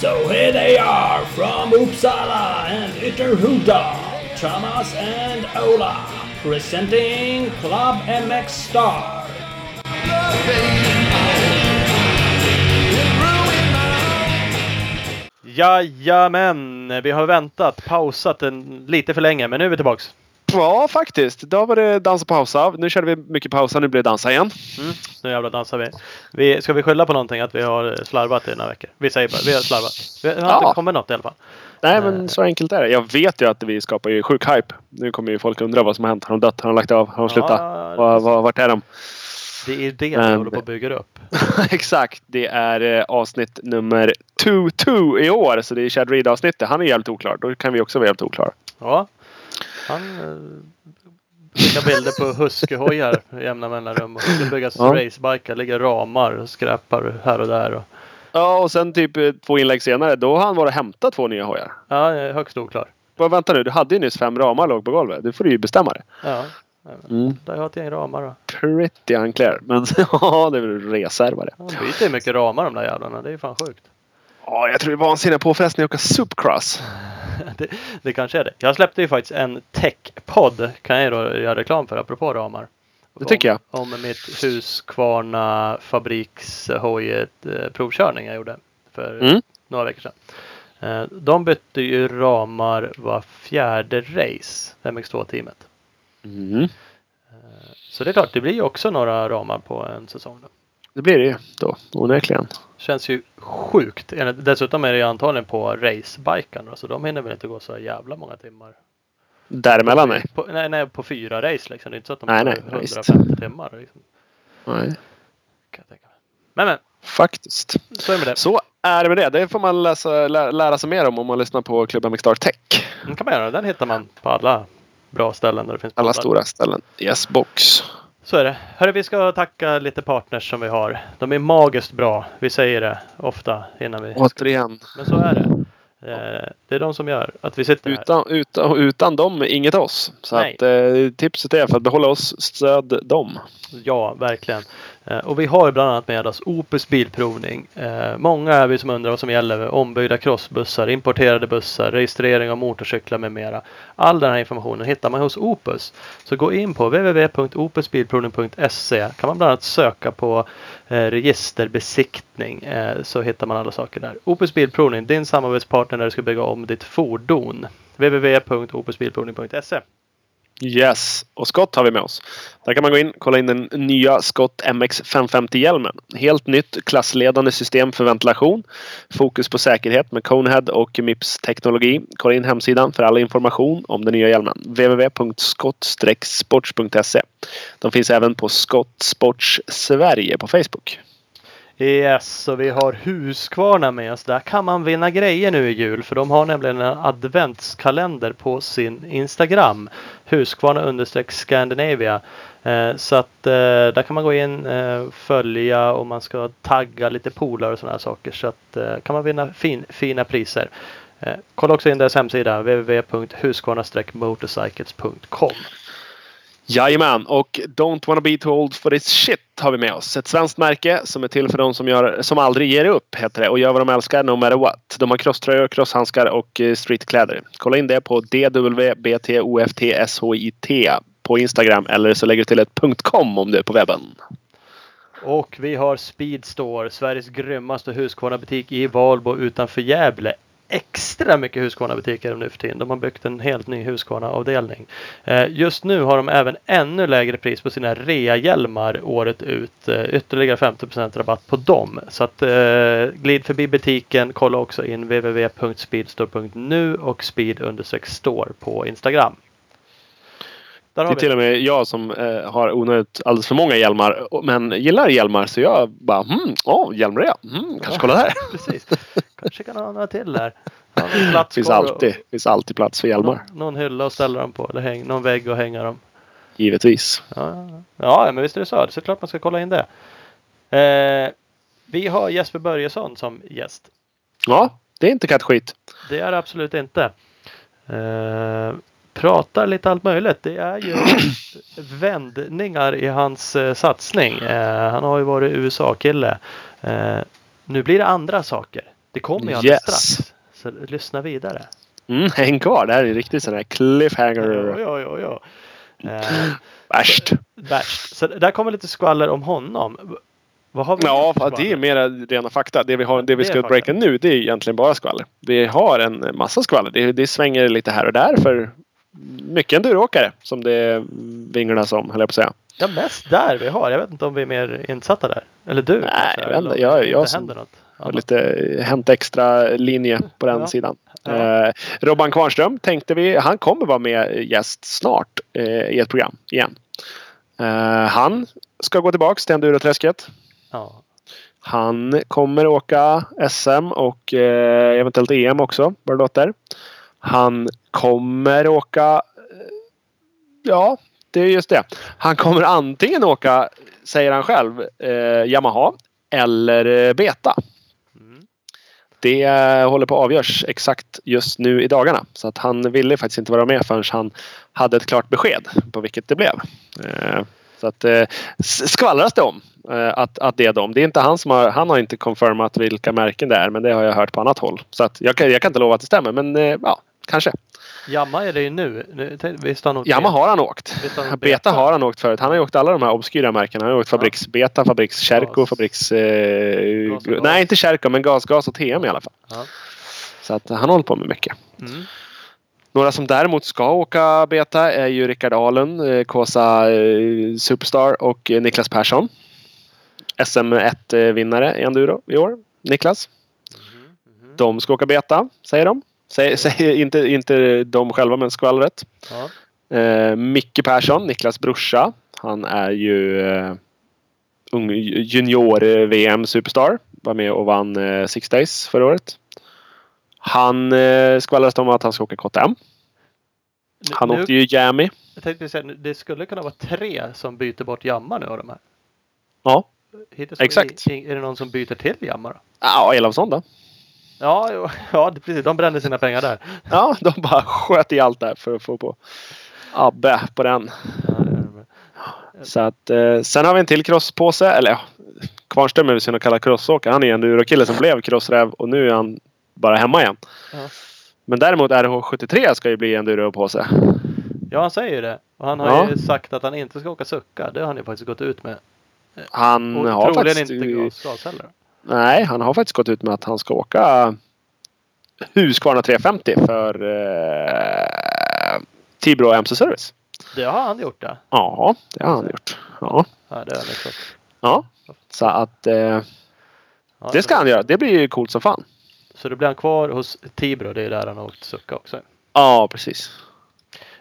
So here they are from Uppsala and Ytterhuda, Thomas and Ola, presenting Club MX Star. Jajamän, vi har väntat, pausat en, lite för länge, men nu är vi tillbaks. Ja, faktiskt. Då var det dans och pausa. Nu körde vi mycket pausa, nu blir det dansa igen. Mm, nu jävlar dansar vi. vi. Ska vi skylla på någonting att vi har slarvat i några veckor? Vi säger bara, vi har slarvat. Vi har Ja. inte kommit något i alla fall. Nej, Eh. men så enkelt är det. Jag vet ju att vi skapar ju sjuk hype. Nu kommer ju folk undra vad som har hänt. Har de dött? Har de lagt av? Har de slutat? Ja, Var, var, vart är de? Det är det vi håller på att bygga upp. Exakt. Det är eh, avsnitt nummer 2-2 i år. Så det är Chad Reed-avsnittet. Han är jävligt oklar. Då kan vi också vara jävligt oklara. Ja. Han eh, skickar bilder på huskyhojar i jämna mellanrum. Och det byggas Ja. racebikar, ligger ramar och skräpar här och där. Och, Ja, och sen typ eh, två inlägg senare. Då har han varit och hämtat två nya hojar. ja, högst oklar. Vad vänta nu, du hade ju nyss fem ramar låg på golvet. Du får du ju bestämma det. Ja. Mm. Där har jag ett gäng ramar. Då. Pretty unclear. Men ja, det är väl reserva det. De byter ju mycket ramar de där jävlarna. Det är ju fan sjukt. Ja, jag tror det är vansinniga påfrestningar att åka supercross. Det, det kanske är det. Jag släppte ju faktiskt en tech-podd. Kan jag då göra reklam för apropå ramar. Det tycker jag. Om, om mitt Husqvarna fabrikshojet eh, provkörning jag gjorde för Mm. några veckor sedan. Eh, de bytte ju ramar var fjärde race, MX2-teamet. Mm. Så det är klart, det blir ju också några ramar på en säsong. Då. Det blir det ju då, onekligen. Känns ju sjukt. Dessutom är det ju antagligen på racebikarna så de hinner väl inte gå så jävla många timmar. Däremellan nej. På, nej, nej, på fyra race liksom. Det är inte så att de Nej, nej, visst. 150 timmar. Liksom, nej. kan jag tänka mig. Men men, Faktiskt. så är det med det. Så är det med det. Det får man läsa, lä, lära sig mer om om man lyssnar på klubben McStar Tech. Den kan man göra. Den hittar man på alla bra ställen där det finns Alla poddar. stora ställen. Yes box. Så är det. Hörru, vi ska tacka lite partners som vi har. De är magiskt bra. Vi säger det ofta innan vi... Återigen. Men så är det. Eh, Det är de som gör att vi sitter här. Utan, utan, utan dem, inget oss. Så Nej. att, eh, tipset är för att behålla oss, stöd dem. Ja, verkligen. Eh, Och vi har ju bland annat med oss Opus Bilprovning. Eh, Många är vi som undrar vad som gäller ombyggda crossbussar, importerade bussar, registrering av motorcyklar med mera. All den här informationen hittar man hos Opus. Så gå in på www.opusbilprovning.se kan man bland annat söka på eh, registerbesiktning eh, så hittar man alla saker där. Opus Bilprovning, din samarbetspartner när du ska bygga om ditt fordon. www.opusbilprovning.se Yes, och Scott har vi med oss. Där kan man gå in och kolla in den nya Scott MX 550-hjälmen. Helt nytt klassledande system för ventilation. Fokus på säkerhet med Conehead och Mips-teknologi. Kolla in hemsidan för all information om den nya hjälmen. www.scott-sports.se De finns även på Scott Sports Sverige på Facebook. Yes, och vi har Huskvarna med oss. Där kan man vinna grejer nu i jul. För de har nämligen en adventskalender på sin Instagram. Huskvarna understreck Scandinavia. Eh, så att eh, där kan man gå in, eh, följa och man ska tagga lite polare och sådana här saker. Så att eh, kan man vinna fin, fina priser. Eh, kolla också in deras hemsida www.huskvarna-motorcycles.com Jajamän, och Don't wanna be too old for this shit har vi med oss. Ett svenskt märke som är till för de som, gör, som aldrig ger upp heter det och gör vad de älskar no matter what. De har crosströjor, crosshandskar och eh, streetkläder. Kolla in det på DWBTOFTSHIT på Instagram eller så lägger du till ett .com om du är på webben. Och vi har Speedstore, Sveriges grymmaste Husqvarna-butik i Valbo utanför Gävle. Extra mycket Husqvarna-butiker nu för tiden. De har byggt en helt ny Husqvarna-avdelning. Eh, just nu har de även ännu lägre pris på sina rea-hjälmar året ut. Eh, ytterligare 50% rabatt på dem. Så att eh, glid förbi butiken. Kolla också in www.speedstore.nu och speed-store på Instagram. Där Det är till och med jag som eh, har onödigt alldeles för många hjälmar men gillar hjälmar så jag bara hmm, åh, hjälmrea. Mm, kanske kolla där. Precis. Kanske kan ha några till där. Ja, finns alltid, finns alltid plats för hjälmar. Någon, någon hylla att ställa dem på. Eller häng, någon vägg att hänga dem. Givetvis. Ja, ja, ja, men visst är det så. Så klart man ska kolla in det. Eh, vi har Jesper Börjesson som gäst. Ja, det är inte kattskit. Det är det absolut inte. Eh, pratar lite allt möjligt. Det är ju vändningar i hans eh, satsning. Eh, han har ju varit USA-kille. Eh, nu blir det andra saker. Det kommer ju alldeles Yes. strax. Så lyssna vidare. Mm, häng kvar. Det här är riktigt sån här cliffhanger. Ja, ja, ja. ja. Eh, Värst. värst. Så där kommer lite skvaller om honom. Vad har vi Ja, det är mera rena fakta. Det vi, har, det vi Det ska breaka nu det är egentligen bara skvaller. Vi har en massa skvaller. Det, det svänger lite här och där för mycket enduroåkare som det vinglas om, höll jag på att säga. Ja, mest där vi har. Jag vet inte om vi är mer insatta där. Eller du Nej, kanske, jag eller Jag- jag händer något. Har annat. lite Hänt Extra linje på den Ja. sidan. Ja. Eh, Robban Kvarnström tänkte vi, han kommer vara med gäst snart eh, i ett program igen. Eh, han ska gå tillbaks till enduroträsket. Ja. Han kommer åka SM och eh, eventuellt EM också, vad det låter. Han kommer åka... Ja, det är just det. Han kommer antingen åka, säger han själv, eh, Yamaha eller eh, Beta. Mm. Det eh, håller på att avgörs exakt just nu i dagarna. Så att han ville faktiskt inte vara med förrän han hade ett klart besked på vilket det blev. Eh, Så att eh, skvallras det om att, att det är dem. Det är inte han som har, han har inte confirmat vilka märken det är men det har jag hört på annat håll. Så att jag, kan, jag kan inte lova att det stämmer men ja, kanske. Yamaha är det ju nu. visst har han åkt Yamaha har han åkt. Visst har han Beta har han åkt förut. Han har åkt alla de här obskyra märkena. Han har åkt Fabriks Beta, Fabriks Cherko, Gas. Fabriks... Eh, Gas och gas. nej, inte Cherko men Gas, Gas och TM i alla fall. Ja. Så att han håller på med mycket. Mm. Några som däremot ska åka beta är ju Rickard Ahlund, eh, Kåsa eh, Superstar och eh, Niklas Persson. SM1-vinnare i enduro i år. Niklas. Mhm. De ska åka beta, säger de. Säger, säger inte, inte de själva, men skvallret. Ja. Eh, Micke Persson, Niklas brorsa. Han är ju eh, ung junior-VM Superstar. Var med och vann eh, Six Days förra året. Han eh, skvallras om att han ska åka KTM. Han nu, åkte ju Jamie. Jag tänkte säga, det skulle kunna vara tre som byter bort Yamaha nu av de här. Ja. Hittills Exakt. det- Är det någon som byter till Yamaha då? Ja, Elofsson då. Ja, ja precis. De brände sina pengar där. Ja, de bara sköt i allt där för att få på Abbe på den. Så att, eh, sen har vi en till crosspåse. Eller ja, Kvarnström är väl synd att kalla crossåkare. Han är en endurokille som blev crossräv och nu är han bara hemma igen. Ja. Men däremot RH73 ska ju bli enduropåse. ja, han säger ju det. Och han har Ja. ju sagt att han inte ska åka sucka. Det har han ju faktiskt gått ut med. Han Och har troligen faktiskt... inte gas, gas heller. Nej, han har faktiskt gått ut med att han ska åka Husqvarna 350 för eh, Tibro MC Service. Det har han gjort det. Ja, det har han gjort. Ja, Ja, det har han gjort. ja. Så att eh, det ska han göra. Det blir ju coolt som fan. Så då blir han kvar hos Tibro. Det är där han har åkt sucka också. Ja, precis.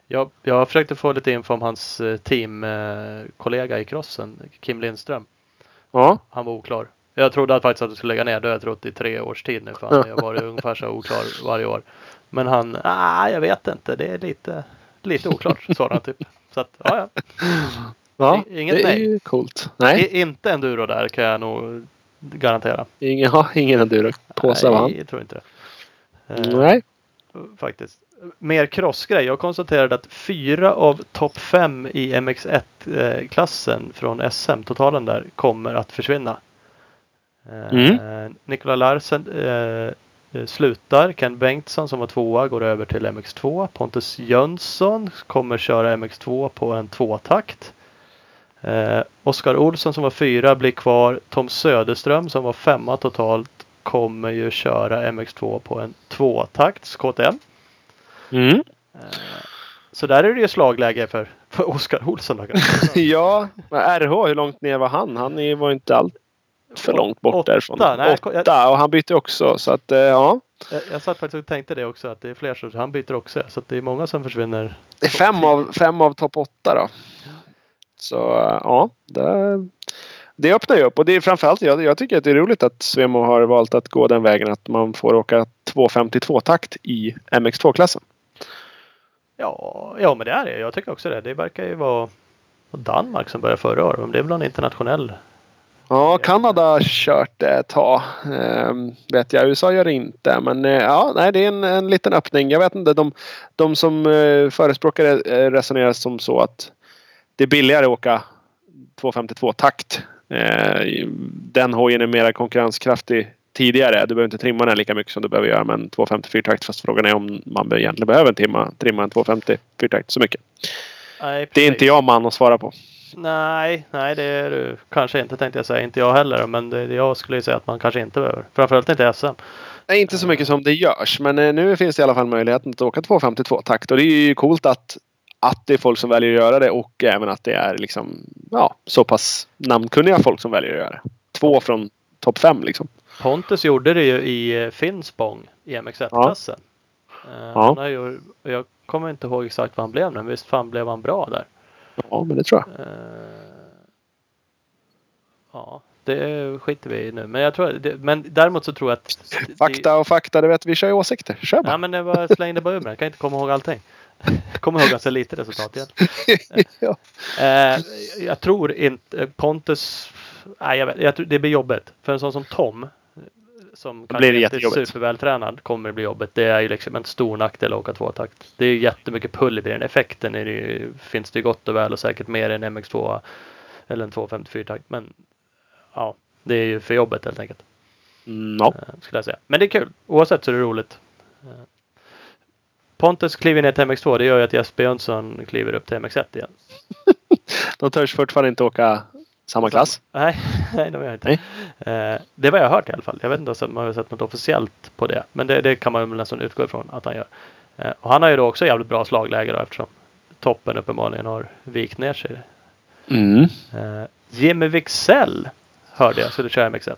Jag, jag försökte få lite info om hans eh, teamkollega i crossen, Kim Lindström. Ja, Han var oklar. Jag trodde att faktiskt att det skulle lägga ner. Det jag trott i tre års tid nu. För han har varit ungefär så oklar varje år. Men han, ah, jag vet inte. Det är lite, lite oklart, svarade han typ. Så att, ja, ja. ja inget det är nej. ju coolt. Nej, I, inte enduro där kan jag nog garantera. ingen, ja, ingen enduropåse va? Nej, jag tror inte det. Eh, Nej. Faktiskt. Mer crossgrej. Jag konstaterade att fyra av topp fem i MX1-klassen från SM, totalen där, kommer att försvinna. Eh, Mm. Nikola Larsen eh, eh, slutar. Ken Bengtsson som var tvåa går över till MX2. Pontus Jönsson kommer köra MX2 på en tvåtakt. Eh, Oskar Olsson som var fyra blir kvar. Tom Söderström som var femma totalt kommer ju köra MX2 på en tvåtakts KTM. Mm. Så där är det ju slagläge för, för Oskar Olsson. Ja, men RH, hur långt ner var han? Han var inte allt för långt bort Åtta. därifrån. Nej, Åtta. Och han bytte också. Så att eh, ja. jag, jag satt faktiskt och tänkte det också att det är fler som han byter också. Så att det är många som försvinner. Det är fem av, fem av topp åtta då. Så eh, ja, det, det öppnar ju upp. Och det är framförallt, jag, jag tycker att det är roligt att Svemo har valt att gå den vägen att man får åka 252-takt i MX2-klassen. Ja, ja, men det är det. Jag tycker också det. Det verkar ju vara Danmark som började förra året. Men det är väl en internationell Ja, Kanada har kört det ett tag. Ehm, vet jag. USA gör det inte. Men eh, ja, nej, det är en, en liten öppning. Jag vet inte. De, de som eh, förespråkar eh, resonerar som så att det är billigare att åka 252 takt. Eh, den hojen är mer konkurrenskraftig tidigare. Du behöver inte trimma den lika mycket som du behöver göra med en 254 takt. Fast frågan är om man egentligen behöver trimma, trimma en 254 takt så mycket. Nej, Det är inte jag man att svara på. Nej, nej det är du kanske inte tänkte jag säga. Inte jag heller. Men det, jag skulle ju säga att man kanske inte behöver. Framförallt inte SM. Nej, inte så mycket som det görs. Men eh, nu finns det i alla fall möjligheten att åka 252 takt. Och det är ju coolt att, att det är folk som väljer att göra det och även att det är liksom, ja, så pass namnkunniga folk som väljer att göra det. Två från topp fem liksom. Pontus gjorde det ju i eh, Finspång i MX1-klassen. Eh, Ja. han har ju, jag kommer inte ihåg exakt vad han blev men visst fan blev han bra där. Ja, men det tror jag. Eh, ja, det skiter vi i nu. Men, jag tror, det, men däremot så tror jag att... det- Fakta och fakta, du vet, vi kör ju åsikter. Kör Ja bara. men det var slängde bara ur mig. Jag kan inte komma ihåg allting. Jag kommer ihåg ganska lite resultat igen. ja. Eh, jag tror inte Pontus. Nej, jag vet, jag tror det blir jobbigt. För en sån som Tom. Som kanske inte är supervältränad kommer det bli jobbigt. Det är ju liksom en stor nackdel att åka tvåtakt. Det är ju jättemycket pull i bilen. Effekten är det ju, finns det ju gott och väl och säkert mer än MX2 eller en 254 takt. Men ja, det är ju för jobbet helt enkelt. Mm, ja. eh, Skulle jag säga. Men det är kul. Oavsett så är det roligt. Eh, Pontus kliver ner till MX2. Det gör ju att Jesper Jönsson kliver upp till MX1 igen. De törs fortfarande inte åka samma klass. Nej, nej de gör inte. Eh, det är vad jag har hört i alla fall. Jag vet inte om man har sett något officiellt på det. Men det, det kan man väl nästan utgå ifrån att han gör. Eh, och han har ju då också jävligt bra slagläge då eftersom toppen uppenbarligen har vikt ner sig. Mm. Eh, Jimmy Wixell hörde jag skulle köra MX1.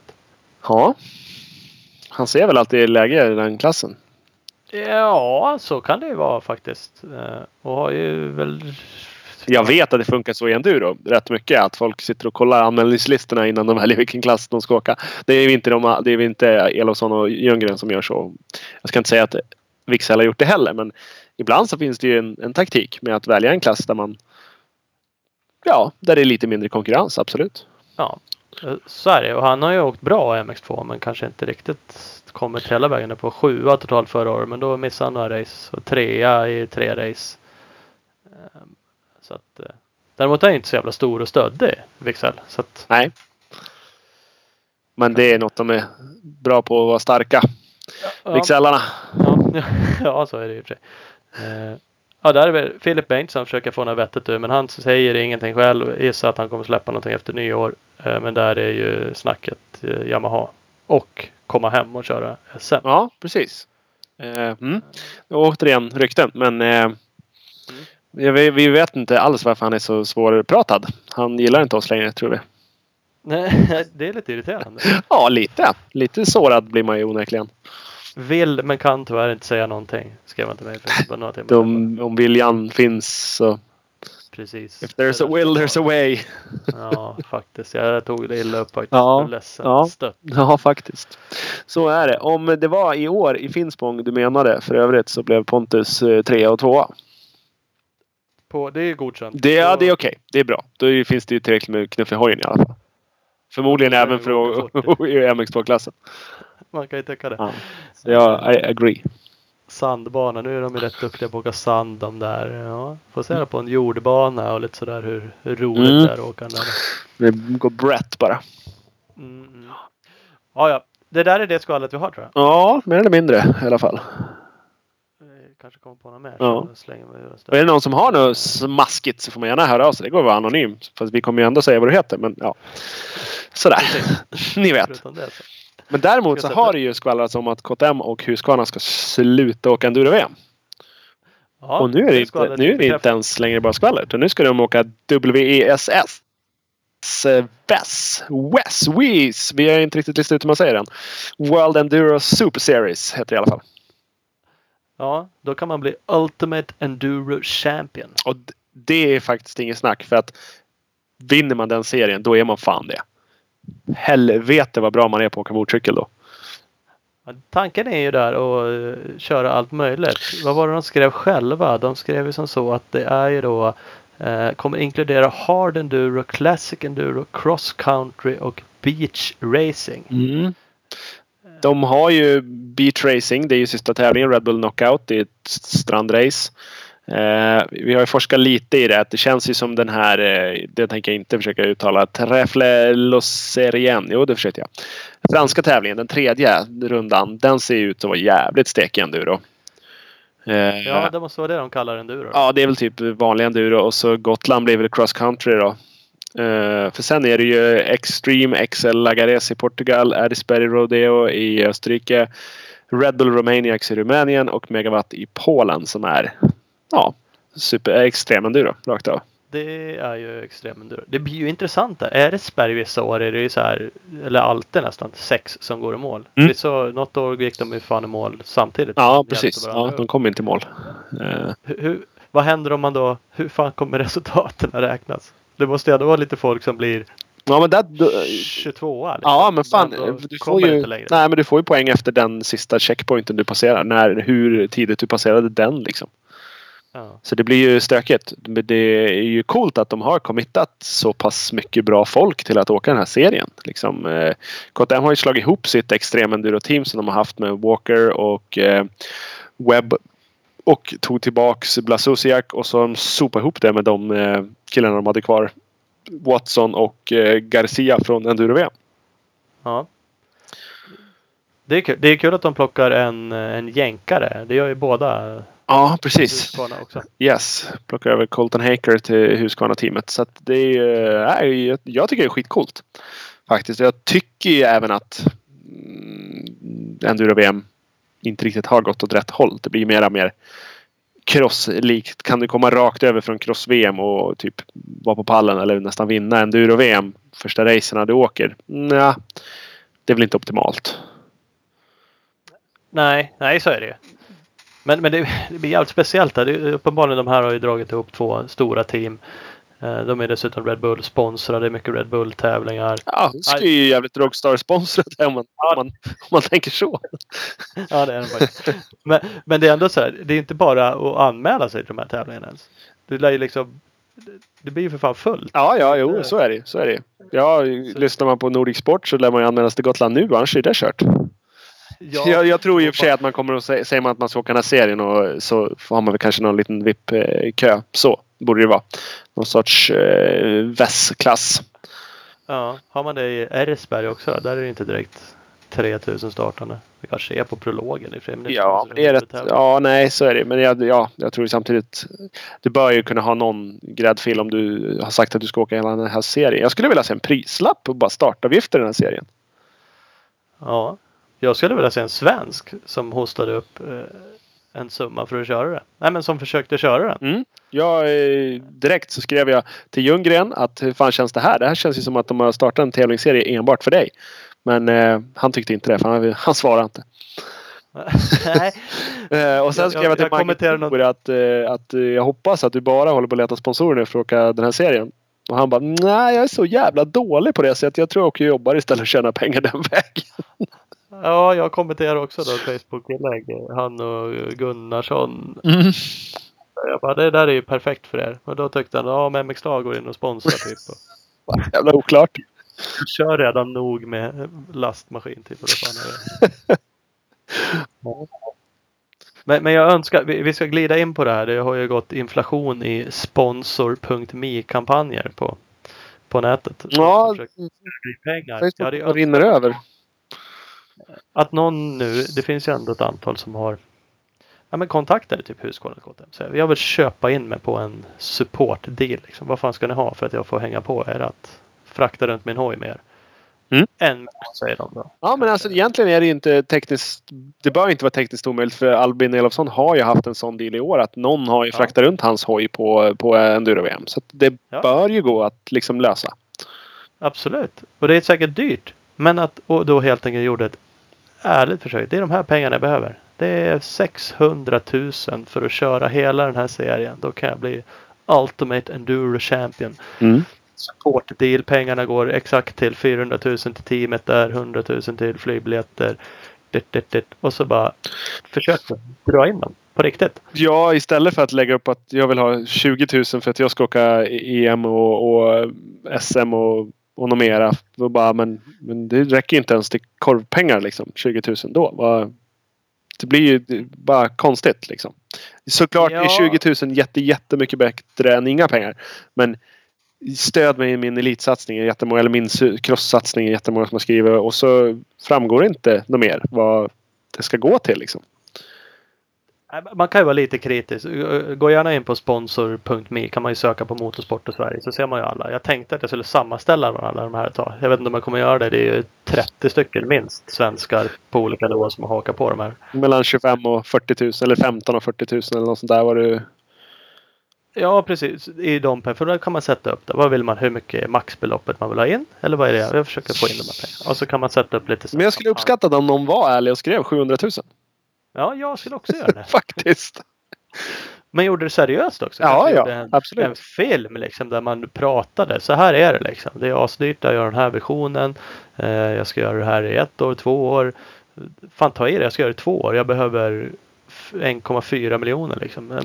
Ja. Han ser väl att det är läge i den klassen. Ja, så kan det ju vara faktiskt. Och har ju väl... Jag vet att det funkar så i enduro rätt mycket. Att folk sitter och kollar anmälningslistorna innan de väljer vilken klass de ska åka. Det är ju inte, de, det är inte Elofsson och Ljunggren som gör så. Jag ska inte säga att Wixell har gjort det heller. Men ibland så finns det ju en, en taktik med att välja en klass där man Ja, där det är lite mindre konkurrens, absolut. Ja, så är det. Och han har ju åkt bra i MX2 men kanske inte riktigt kommit hela vägen på sjua totalt förra året. Men då missade han några race och trea i tre race. Ehm, så att, eh, däremot är han inte så jävla stor och stöddig, Wixell. Så att, Nej. Men det är något de är bra på att vara starka. ja, Wixellarna. ja, ja, så är det och för. Eh, Ja, där är väl Philip Bengtsson försöker få något vettigt ur. Men han säger ingenting själv. Gissar att han kommer släppa någonting efter nyår. Eh, Men där är ju snacket eh, Yamaha. Och komma hem och köra SM. Ja, precis. Eh, mm. Återigen rykten, men eh, vi, vi vet inte alls varför han är så svårpratad. Han gillar inte oss längre, tror vi. Nej, det är lite irriterande. Ja, lite. Lite sårad blir man ju onekligen. Vill men kan tyvärr inte säga någonting. Skrev han till mig för några timmar. De, om viljan finns så... Precis. If there's a will, there's a way. Ja, faktiskt. Jag tog det illa upp faktiskt. Ja, ledsen. ja. Stött. Ja, faktiskt. Så är det. Om det var i år i Finspång du menade för övrigt så blev Pontus eh, trea och tvåa. På, det är godkänt. Det, ja, det är okej. Det är bra. Då finns det ju tillräckligt med knuff i hojen i alla fall. Förmodligen Ja, även för går att fort. i MX2-klassen. Man kan ju tycka det. Ja. Jag I agree. Sandbana. Nu är de ju rätt duktiga på att åka sand de där. Ja, får se på en jordbana och lite sådär hur, hur roligt Mm. det är att åka den där. Det går brett bara. Mm, mm. Ja, ja. Det där är det skvallret vi har tror jag. Ja, mer eller mindre i alla fall. Kanske kommer på något mer. Ja. Och är det någon som har något smaskigt så får man gärna höra av sig. Det går att vara anonym. Fast vi kommer ju ändå säga vad du heter. Men ja. Sådär. Ni vet. Men däremot så har det ju skvallrats om att KTM och Husqvarna ska sluta åka enduro-VM. Ja, och nu är det, inte, nu är det inte ens längre bara skvaller. utan Nu ska de åka WESS. WES. WES. WES. Vi har inte riktigt listat ut hur man säger den. World Enduro Super Series heter det i alla fall. Ja, då kan man bli Ultimate Enduro Champion. Och det är faktiskt inget snack för att vinner man den serien då är man fan det. Helvete vad bra man är på att åka motorcykel då. Tanken är ju där att eh, köra allt möjligt. Vad var det de skrev själva? De skrev ju som så att det är ju då Eh, kommer inkludera Hard Enduro, Classic Enduro, Cross Country och Beach Racing. Mm. De har ju Beach Racing, det är ju sista tävlingen, Red Bull Knockout. Det är ett strandrace. Eh, vi har ju forskat lite i det. Det känns ju som den här, eh, det tänker jag inte försöka uttala, Trefle Loserien. Jo, det försökte jag. Franska tävlingen, den tredje rundan, den ser ut att vara jävligt stekig enduro. Eh, Ja, det måste vara det de kallar enduro. Ja, det är väl typ vanlig enduro och så Gotland blir väl cross country då. Eh, för sen är det ju Extreme XL Lagares i Portugal, Addisberg Rodeo i Österrike, Red Bull Romaniacs i Rumänien och Megawatt i Polen som är ja, super extrem enduro rakt av. Det är ju extrem enduro. Det blir ju intressant där. Äresberg vissa år är det ju så här, eller alltid nästan, sex som går i mål. Mm. Vissa, något år gick de ju fan i mål samtidigt. Ja, precis. Ja, de kommer inte i mål. Eh, Hur, hur, vad händer om man då, hur fan kommer resultaten att räknas? Det måste ändå vara lite folk som blir ja, men där, 22 liksom. Ja, men fan. Men Du får, ju, nej, men du får ju poäng efter den sista checkpointen du passerar. När, hur tidigt du passerade den liksom. Ja. Så det blir ju stökigt. Men det är ju coolt att de har committat så pass mycket bra folk till att åka den här serien. Liksom, eh, KTM har ju slagit ihop sitt extremenduro-team som de har haft med Walker och eh, Webb. Och tog tillbaks Blasusiak och så har de sopat ihop det med de eh, killarna de hade kvar. Watson och eh, Garcia från Enduro-VM. ja. Det är, kul. det är kul att de plockar en, en jänkare. Det gör ju båda Ja, precis. Också. Yes, plockar över Colton Haker till Husqvarna-teamet. Så det är jag- jag tycker det är skitcoolt. Faktiskt. Jag tycker ju även att mm, Enduro-VM inte riktigt har gått åt rätt håll. Det blir mer och mer crosslikt. Kan du komma rakt över från cross-VM och typ vara på pallen eller nästan vinna Enduro-VM första racerna du åker? Nja, det är väl inte optimalt. Nej, nej så är det ju. Men, men det, det blir jävligt speciellt där. Det, är- uppenbarligen de här har ju dragit ihop två stora team. Eh, De är dessutom Red Bull sponsrade. Det är mycket Red Bull tävlingar. Ja, det ska ju jävligt Rockstar-sponsrat om man, om, man, om man tänker så. Ja det är de faktiskt. Men, men det är ändå så här. Det är inte bara att anmäla sig till de här tävlingarna ens. Det lär ju liksom. Det blir ju för fan fullt. Ja, ja, jo, så är det. Så är det. Ja, lyssnar man på Nordic Sport så lär man ju anmäla sig till Gotland nu, annars är det kört. Ja, Jag, jag tror i och för sig att man kommer att säga, säger man att man ska åka den här serien och så har man väl kanske någon liten VIP-kö. Så borde det vara. Någon sorts eh, VES-klass. Ja, har man det i Eresberg också? Där är det inte direkt 3000 startande. Det kanske är på prologen i och Ja, inte det är rätt. huvudtävling. Ja, nej, så är det. Men jag, ja, jag tror samtidigt. Du bör ju kunna ha någon gräddfil om du har sagt att du ska åka hela den här serien. Jag skulle vilja se en prislapp och bara startavgifter i den här serien. Ja, jag skulle vilja se en svensk som hostade upp eh, en summa för att köra det. Nej, men som försökte köra den. Mm. Jag, eh, direkt så skrev jag till Ljunggren att hur fan känns det här? Det här känns ju som att de har startat en tävlingsserie enbart för dig. Men eh, han tyckte inte det för han, han svarade inte. Nej, Eh, och sen skrev jag, jag- till Maggie att, eh, att jag hoppas att du bara håller på att leta sponsorer nu för att åka den här serien. Och han bara nej jag är så jävla dålig på det så att jag tror jag åker och jobbar istället och tjänar pengar den vägen. Ja, jag kommenterar också då Facebook-inlägg. Han och Gunnarsson. Jag bara, det där är ju perfekt för er. Och då tyckte han, ja om MXA går in och sponsrar typ. Och Jävla oklart. kör redan nog med lastmaskin typ. Och det fan är det. Ja. Men, men jag önskar, vi, vi ska glida in på det här. Det har ju gått inflation i sponsor.me-kampanjer på, på nätet. Ja, pengar. Facebook Jag hade ju det rinner över. Att någon nu, det finns ju ändå ett antal som har ja, men kontaktade typ Husqvarna KTM. Så jag vill köpa in mig på en support-deal. Liksom. Vad fan ska ni ha för att jag får hänga på er att frakta runt min hoj mer? Mm. En säger de då. Ja men alltså egentligen är det inte tekniskt. Det bör inte vara tekniskt omöjligt för Albin Elofsson har ju haft en sån deal i år att någon har ju Ja. fraktat runt hans hoj på, på Enduro-VM. Så att det Ja. bör ju gå att liksom lösa. Absolut. Och det är säkert dyrt. Men att och då helt enkelt gjorde ett ärligt försök. Det är de här pengarna jag behöver. Det är 600 000 för att köra hela den här serien. Då kan jag bli Ultimate Enduro Champion. Mm. support deal. Pengarna går exakt till 400 000 till teamet där, 100 000 till flygbiljetter. Dit, dit, dit. Och så bara försöker dra in dem. På riktigt. Ja, istället för att lägga upp att jag vill ha 20 000 för att jag ska åka EM och, och SM och, och något mera. Bara, men, men det räcker inte ens till korvpengar liksom. 20 000 då. Det blir ju bara konstigt liksom. Såklart Ja. är 20 000 jätte, jättemycket bättre än inga pengar. Men stöd mig i min elitsatsning. är Jättemånga, eller min crosssatsning är jättemånga som har skrivit. Och så framgår inte något mer vad det ska gå till liksom. Man kan ju vara lite kritisk. Gå gärna in på sponsor.me kan man ju söka på Motorsport i Sverige så ser man ju alla. Jag tänkte att jag skulle sammanställa alla de här ett tag. Jag vet inte om jag kommer göra det. Det är ju 30 stycken minst svenskar på olika nivåer som har hakat på de här. Mellan 25 och 40 000 eller 15 och 40 000 eller något sånt där var det. Ja precis, i de pengarna. För då kan man sätta upp det. Vad vill man? Hur mycket är maxbeloppet man vill ha in? Eller vad är det? Jag försöker få in de här pengarna. Och så kan man sätta upp lite. Men jag skulle uppskatta det om någon var ärlig och skrev 700 000. Ja, jag skulle också göra det. Faktiskt. Men gjorde det seriöst också. Ja, ja, en, absolut. En film liksom där man pratade. Så här är det liksom. Det är asdyrt. Jag gör den här versionen. Eh, jag ska göra det här i ett år, två år. Fan ta i det. Jag ska göra det i två år. Jag behöver f- 1,4 miljoner liksom. Eh,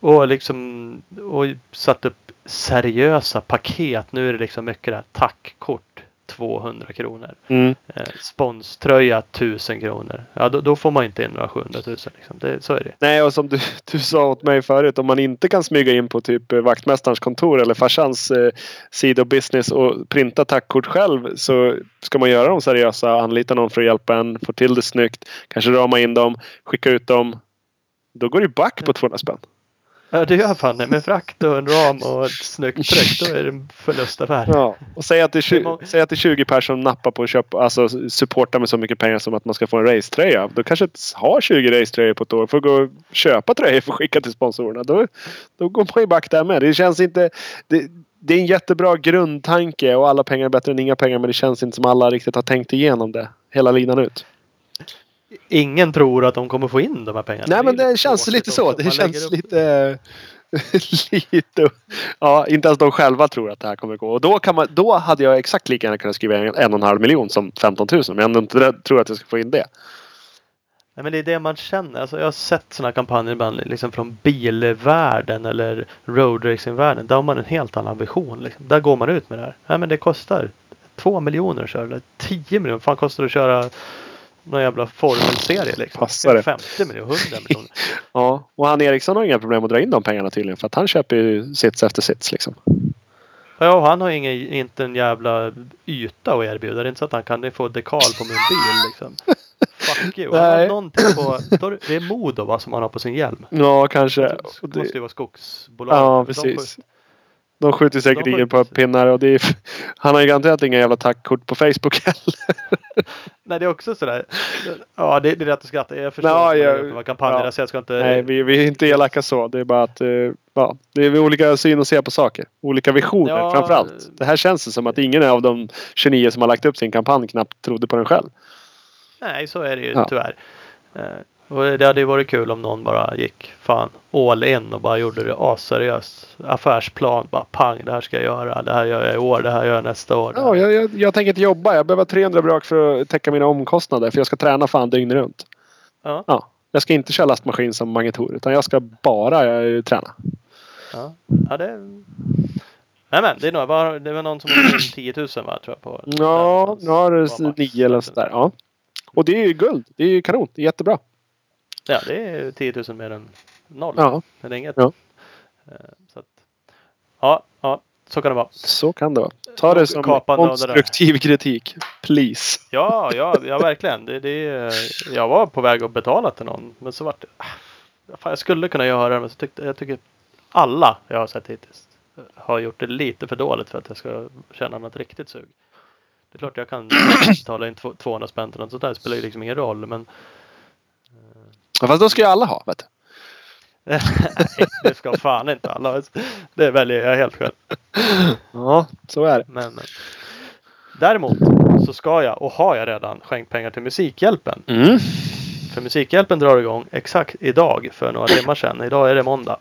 och liksom och satt upp seriösa paket. Nu är det liksom mycket det här tackkort 200 kronor. Mm. Eh, sponströja 1000 kronor. Ja då, då får man inte in några 700 000 liksom. det, Så är det. Nej, och som du, du sa åt mig förut. Om man inte kan smyga in på typ eh, vaktmästarens kontor eller farsans eh, sida och business och printa tackkort själv. Så ska man göra dem seriösa. Anlita någon för att hjälpa en. Få till det snyggt. Kanske rama in dem. Skicka ut dem. Då går det back på 200 spänn. Ja det gör fan det. Med frakt och en ram och ett snyggt tryck. Då är det en förlustaffär. Ja. Och säg att det är, Det är 20, må- säg att det är 20 personer som nappar på att köpa, alltså supporta med så mycket pengar som att man ska få en racetröja. Då kanske har 20 racetröjor på ett år. Får gå och köpa tröjor för att skicka till sponsorerna. Då, då går man ju back där med. Det känns inte... Det, det är en jättebra grundtanke och alla pengar är bättre än inga pengar. Men det känns inte som alla riktigt har tänkt igenom det hela linan ut. Ingen tror att de kommer få in de här pengarna. Nej men det känns lite så. Det känns lite... lite... Ja, inte ens de själva tror att det här kommer gå. Och då, kan man, då hade jag exakt lika gärna kunnat skriva en, en och en halv miljon som 15 000. Men jag inte tror att jag ska få in det. Nej, men det är det man känner. Alltså, jag har sett sådana kampanjer ibland liksom från bilvärlden eller roadracingvärlden. Där har man en helt annan vision. Liksom. Där går man ut med det här. Nej, men det kostar två miljoner att köra. Eller 10 miljoner. fan kostar det att köra någon jävla formelserie liksom? Passar det. 50 miljoner, 100 miljoner. Ja, och han Eriksson har inga problem att dra in de pengarna tydligen. För att han köper ju sits efter sits liksom. Ja, och han har ingen, inte en jävla yta att erbjuda. Det är inte så att han kan få dekal på min bil liksom. Fuck you. Han har någonting på, det- är Modo va, som han har på sin hjälm. Ja, kanske. Det måste ju vara skogsbolag. ja, precis. De skjuter säkert De in på pinnar och är, Han har ju garanterat inga jävla tackkort på Facebook heller. Nej det är också sådär. Ja det, det är rätt att skratta. Jag förstår man jag- gör för kampanjer. ja. Så jag ska inte. Nej, vi, vi är inte elaka så. Det är bara att eh, ja, det är olika syn att se på saker. Olika visioner Ja, framförallt. Det här känns det som att ingen av de 29 som har lagt upp sin kampanj knappt trodde på den själv. Nej så är det ju Ja. tyvärr. Och det hade ju varit kul om någon bara gick fan all in och bara gjorde det asseriöst. Affärsplan. Bara pang det här ska jag göra. Det här gör jag i år. Det här gör jag nästa år. Ja, jag, jag, jag tänker inte jobba. Jag behöver 300 brak för att täcka mina omkostnader. För jag ska träna fan dygnet runt. Ja. Ja. Jag ska inte köra lastmaskin som Magnetor. Utan jag ska bara eh, träna. Ja, ja det... Nej men det är nog, var, det var någon som har in 10 000 va, tror jag på. Ja, nu har du max. nio eller sådär. Ja. Och det är ju guld. Det är ju kanon. Det är jättebra. Ja det är 10 000 mer än noll. Ja, är inget. Ja. Eh, Så att, ja, ja, så kan det vara. så kan det vara. Ta det som konstruktiv kritik. Please. Ja, ja, ja verkligen. Det, det, jag var på väg att betala till någon. Men så vart det... ah, Fan, jag skulle kunna göra det. Men så tyckte, jag tycker alla jag har sett hittills har gjort det lite för dåligt för att jag ska känna något riktigt sug. Det är klart jag kan betala in två- 200 spänn till något sånt där. Det spelar ju liksom ingen roll. Men fast då ska ju alla ha. Vet du. nej, det ska fan inte alla. Det väljer jag helt själv. Ja, så är det. Men, men. Däremot så ska jag och har jag redan skänkt pengar till Musikhjälpen. Mm. För Musikhjälpen drar igång exakt idag för några timmar sedan. Idag är det måndag.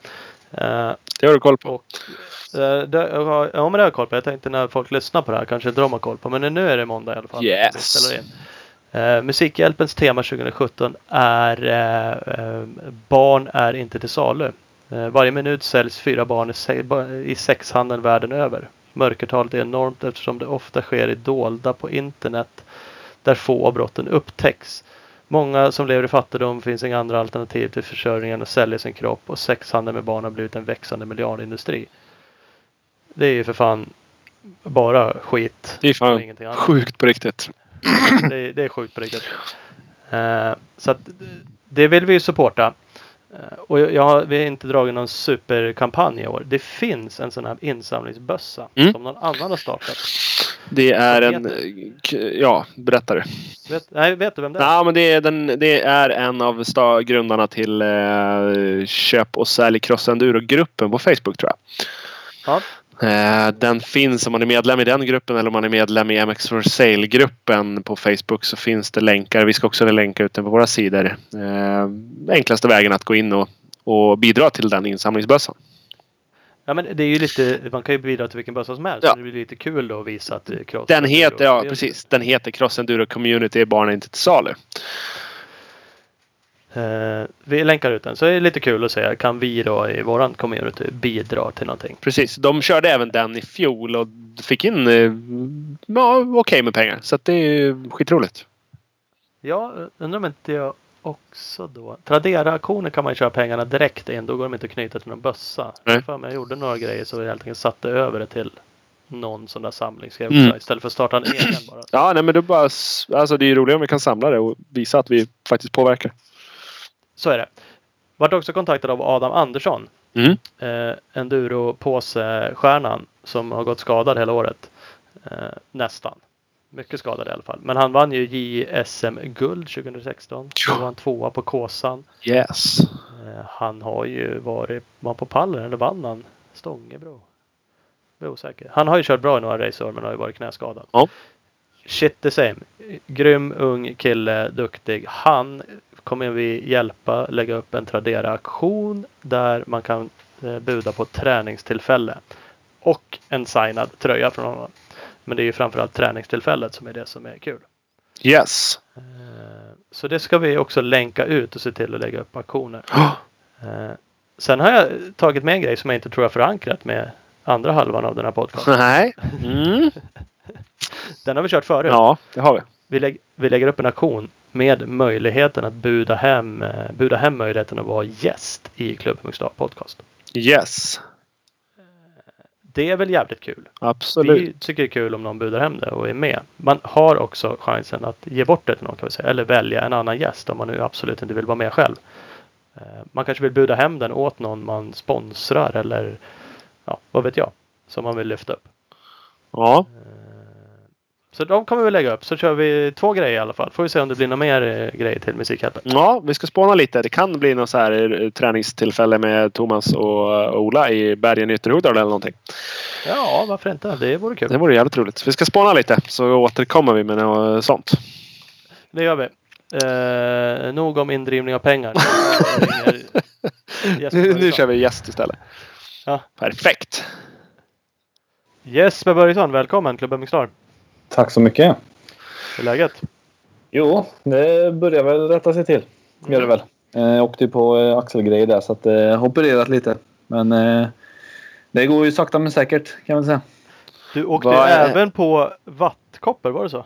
Eh, Det har du koll på. och, eh, det, jag har- ja men det har jag koll på. Jag tänkte när folk lyssnar på det här kanske inte de har koll på. Men nu är det måndag i alla fall. Yes. Eh, Musikhjälpens tema 2017 är eh, eh, Barn är inte till salu. Eh, varje minut säljs fyra barn i, se i sexhandeln världen över. Mörkertalet är enormt eftersom det ofta sker i dolda på internet där få av brotten upptäcks. Många som lever i fattigdom finns inga andra alternativ till försörjning än att sälja sin kropp och sexhandel med barn har blivit en växande miljardindustri. Det är ju för fan bara skit. Det är och fan sjukt på riktigt. Det, är- det är sjukt på riktigt. Eh, så att det vill vi ju supporta. Eh, och jag, har, vi har inte dragit någon superkampanj i år. Det finns en sån här insamlingsbössa Mm. som någon annan har startat. Det är en... Ja, berätta du. Vet, nej, vet du vem det är? Ja, men det är, den, det är en av grundarna till eh, Köp och sälj Cross Enduro-gruppen på Facebook tror jag. Ja. Eh, den finns om man är medlem i den gruppen eller om man är medlem i MX for Sale-gruppen på Facebook så finns det länkar. Vi ska också länka ut den på våra sidor. Eh, enklaste vägen att gå in och, och bidra till den insamlingsbössan. Ja men det är ju lite, man kan ju bidra till vilken bössa som helst. Ja. Det blir lite kul då att visa att cross. Den heter, ja precis, den heter Cross Enduro Community Barn är inte till salu. Eh, vi länkar ut den. Så det är lite kul att se. Kan vi då i våran community bidra till någonting? Precis, de körde även den i fjol och fick in eh, ja, okej med pengar. Så det är skitroligt. Ja, undrar om inte jag också då. Tradera-auktioner kan man ju köra pengarna direkt in. Då går de inte att knyta till någon bössa. Nej. För jag gjorde några grejer så jag helt enkelt satte över det till någon sån där samlingsgrej Mm. istället för att starta en egen bara. Ja, nej men det är bara, alltså det är roligt om vi kan samla det och visa att vi faktiskt påverkar. Så är det. Vart också kontaktad av Adam Andersson. Mm. Eh, Enduro-påse-stjärnan som har gått skadad hela året. Eh, nästan. Mycket skadad i alla fall. Men han vann ju JSM-guld 2016. Då var han tvåa på Kåsan. Yes. Eh, Han har ju varit, var på pallen eller vann han Stångebro? Jag är osäker. Han har ju kört bra i några race år men har ju varit knäskadad. Ja. Shit the same. Grym ung kille, duktig. Han kommer vi hjälpa lägga upp en Tradera-aktion där man kan eh, buda på ett träningstillfälle. Och en signad tröja från honom. Men det är ju framförallt träningstillfället som är det som är kul. Yes. Eh, Så det ska vi också länka ut och se till att lägga upp aktioner. Eh, Sen har jag tagit med en grej som jag inte tror jag förankrat med andra halvan av den här podcasten. Nej. Mm. Den har vi kört förut. Ja, det har vi. Vi, lägg, vi lägger upp en aktion med möjligheten att buda hem, eh, buda hem möjligheten att vara gäst i Klubb Mixed podcast. Yes. Det är väl jävligt kul. Absolut. Vi tycker det är kul om någon budar hem det och är med. Man har också chansen att ge bort det till någon kan vi säga. Eller välja en annan gäst om man nu absolut inte vill vara med själv. Eh, Man kanske vill buda hem den åt någon man sponsrar eller ja, vad vet jag. Som man vill lyfta upp. Ja. Så de kommer vi lägga upp. Så kör vi två grejer i alla fall. Får vi se om det blir några mer eh, grejer till Musikhjälpen. ja, vi ska spåna lite. Det kan bli något så här eh, träningstillfälle med Thomas och eh, Ola i bergen i Ytterhogdal eller någonting. Ja, varför inte? Det vore kul. Det vore jävligt roligt. Vi ska spåna lite så återkommer vi med något sånt. Det gör vi. Eh, nog om indrivning av pengar. Jag ringer Jesper Nu, nu Börjesson. kör vi gäst istället. Ja. Perfekt. Jesper Börjesson, välkommen Klubben Mixlar. Tack så mycket. Hur är läget? Jo, det börjar väl rätta sig till. Gör det väl. Eh, Jag åkte på eh, axelgrejer där så att eh, har opererat lite. Men eh, det går ju sakta men säkert kan man säga. Du åkte är- även på vattkoppor, var det så?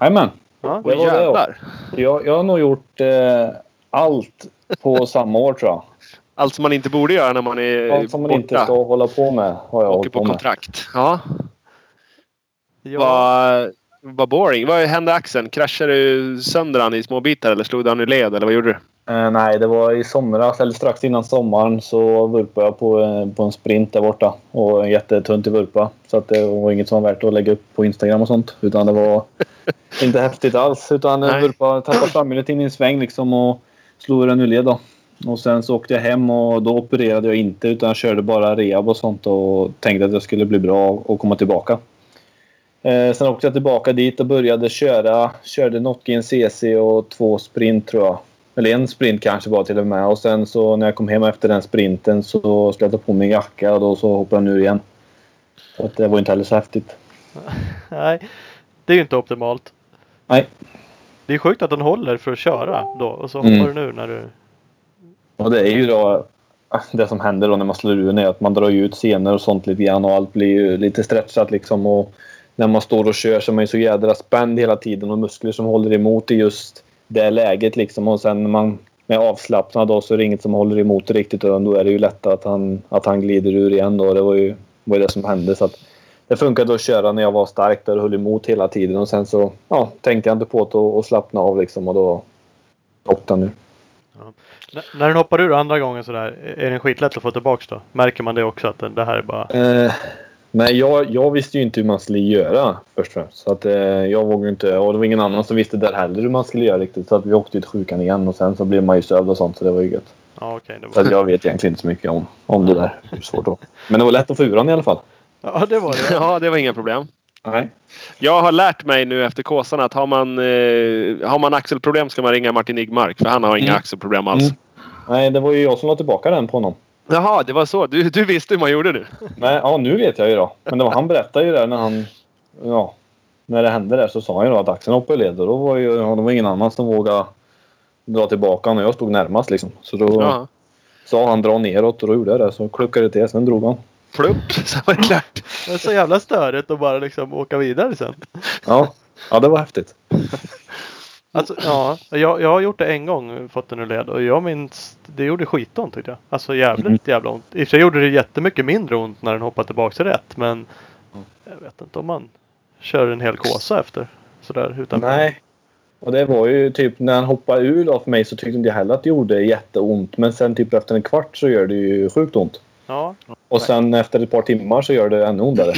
Jajamän. Ja. Det var det jävlar. Jag, jag har nog gjort eh, allt på samma år tror jag. Allt som man inte borde göra när man är Allt som man inte borta. ska hålla på med har jag Åker hållit på på med. kontrakt. Ja. Ja. Vad vad boring. Vad hände axeln? Kraschade du sönder han i små bitar eller slog du han i led eller vad gjorde du? Eh, nej, det var i somras eller strax innan sommaren så vurpade jag på, eh, på en sprint där borta. Och en jättetunt i vurpa. Så att det var inget som var värt att lägga upp på Instagram och sånt. Utan det var inte häftigt alls. Utan Nej. jag vurpade, tappade framhjulet in i en sväng liksom och slog ur en ur led då. Och sen så åkte jag hem och då opererade jag inte utan jag körde bara rehab och sånt och tänkte att jag skulle bli bra och komma tillbaka. Eh, sen åkte jag tillbaka dit och började köra. Körde Notkin CC och två sprint tror jag. Eller en sprint kanske var till och med. Och sen så när jag kom hem efter den sprinten så skulle jag ta på mig jacka och då så hoppade jag ur igen. Så att det var inte heller så häftigt. Nej, det är ju inte optimalt. Nej. Det är sjukt att den håller för att köra då och så Mm. hoppar den ur när du... Och det är ju då det som händer då när man slår ur den är att man drar ut scener och sånt lite grann och allt blir ju lite stretchat liksom. Och när man står och kör så är man ju så jädra spänd hela tiden och muskler som håller emot i just det läget liksom. Och sen när man är avslappnad då så är det inget som håller emot riktigt utan då är det ju lätt att han, att han glider ur igen då. Det var ju, var det som hände. Så att det funkade att köra när jag var stark där och höll emot hela tiden och sen så ja, tänkte jag inte på och, och slappna av liksom och då åkte han ur. N- när den hoppar ur andra gången sådär, är den skitlätt att få tillbaks då? Märker man det också att den, det här är bara... Eh, nej, jag, jag visste ju inte hur man skulle göra först och främst. Så att, eh, jag vågade inte. Och det var ingen annan som visste där heller hur man skulle göra riktigt. Så att vi åkte till sjukan igen och sen så blev man ju sövd och sånt. Så det var ju gött. Ja okej. det Så var... att jag vet egentligen inte så mycket om, om det där. Det svårt då. Men det var lätt att få ur den i alla fall. Ja det var det. Ja, det var inga problem. Nej. Jag har lärt mig nu efter kåsan att har man, eh, har man axelproblem ska man ringa Martin Igmark. För han har inga Mm. axelproblem alls. Mm. Nej, det var ju jag som la tillbaka den på honom. Jaha, det var så. Du, du visste hur man gjorde nu. Nej, ja, nu vet jag ju då. Men det var, han berättade ju det när han... Ja, när det hände där så sa han ju då att axeln hoppade i led och då var ju, ja, det var ingen annan som vågade dra tillbaka när jag stod närmast liksom. Så då Ja. sa han dra neråt och då gjorde jag det. Så kluckade det till, sen drog han. Plupp, så var det klart. Det är så jävla störigt att bara liksom åka vidare sen. Ja, ja det var häftigt. Alltså ja, jag, jag har gjort det en gång, fått den ur led och jag minns det gjorde skitont tyckte jag. Alltså jävligt Mm. jävla ont. I och för sig gjorde det jättemycket mindre ont när den hoppade tillbaks rätt men jag vet inte om man kör en hel kåsa efter. Sådär utan Nej. Och det var ju typ när han hoppade ur då för mig så tyckte inte jag heller att det gjorde jätteont. Men sen typ efter en kvart så gör det ju sjukt ont. Ja, Och sen efter ett par timmar så gör det ännu ondare.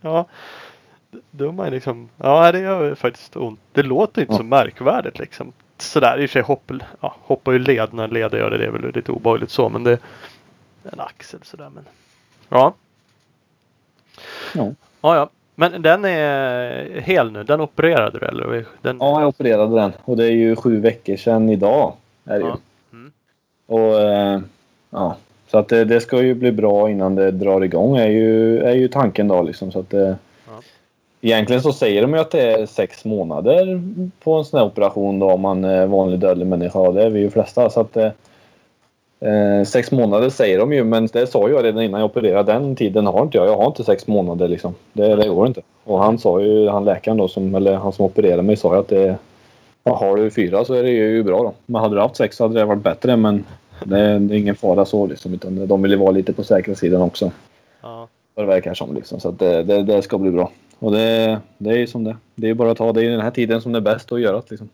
ja. Då är man liksom, ja det gör ju faktiskt ont. Det låter inte Ja. så märkvärdigt liksom. Sådär i och för sig hopp, ja, hoppar ju led när leder gör det, det är väl lite obehagligt så men det en axel sådär men. Ja. Ja. Ja, ja. Men den är hel nu? Den opererade du eller? Den... Ja, jag opererade den. Och det är ju sju veckor sedan idag. Är det ju. Ja. Mm. Och, eh, ja. Så att det, det ska ju bli bra innan det drar igång är ju, är ju tanken då liksom. Så att det. Egentligen så säger de ju att det är sex månader på en sån här operation då om man är vanlig dödlig människa. Och det är vi ju flesta. Så att, eh, sex månader säger de ju men det sa jag redan innan jag opererade. Den tiden har inte jag. Jag har inte sex månader liksom. Det, det går inte. Och han sa ju, han läkaren då som, eller han som opererade mig sa ju att det Ja, har du fyra så är det ju bra då. Men hade du haft sex så hade det varit bättre men det, det är ingen fara så liksom. Utan de vill ju vara lite på säkra sidan också. Ja. Vad det verkar som liksom. Så att det, det, det ska bli bra. Och det, det är ju som det Det är ju bara att ta det i den här tiden som det är bäst att göra det, liksom.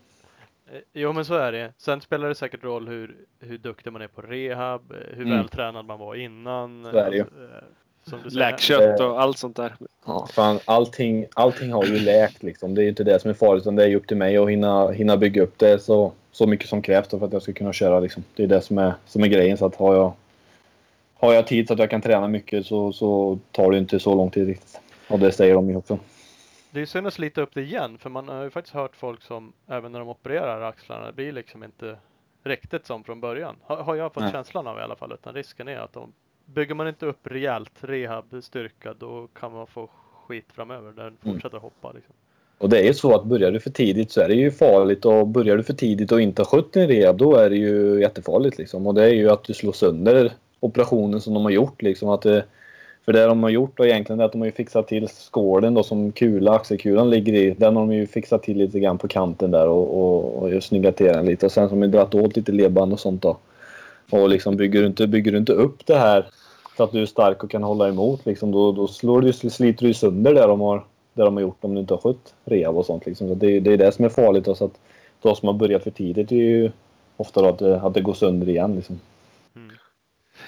Eh, Jo men så är det. Sen spelar det säkert roll hur, hur duktig man är på rehab, eh, hur Mm. vältränad man var innan. Så är det ju. Eh, Som du säger. Läkkött och allt sånt där. Ja, fan, allting, allting har ju läkt liksom. Det är ju inte det som är farligt utan det är ju upp till mig att hinna, hinna bygga upp det så, så mycket som krävs för att jag ska kunna köra liksom. Det är det som är, som är grejen. Så att har jag, har jag tid så att jag kan träna mycket så, så tar det inte så lång tid riktigt. Och det säger de ju också. Det är synd att slita upp det igen för man har ju faktiskt hört folk som även när de opererar axlarna det blir liksom inte riktigt som från början. Har, har jag fått Nej. känslan av i alla fall utan risken är att de bygger man inte upp rejält rehabstyrka då kan man få skit framöver där den Mm. fortsätter hoppa. Liksom. Och det är ju så att börjar du för tidigt så är det ju farligt och börjar du för tidigt och inte har skött din rehab då är det ju jättefarligt liksom. Och det är ju att du slår sönder operationen som de har gjort liksom. Att det, för det de har gjort då egentligen är att de har ju fixat till skålen då som kula, axelkulan ligger i. Den har de ju fixat till lite grann på kanten där och, och, och snyggat till den lite. Och sen har de dragit åt lite ledband och sånt då. Och liksom bygger du inte, bygger du inte upp det här så att du är stark och kan hålla emot liksom, då, då slår du, sliter du sönder det de har det de har gjort om du inte har skött rehab och sånt. Liksom. Så det, det är det som är farligt. Då, så att de som har börjat för tidigt är ju ofta då att, det, att det går sönder igen. Liksom.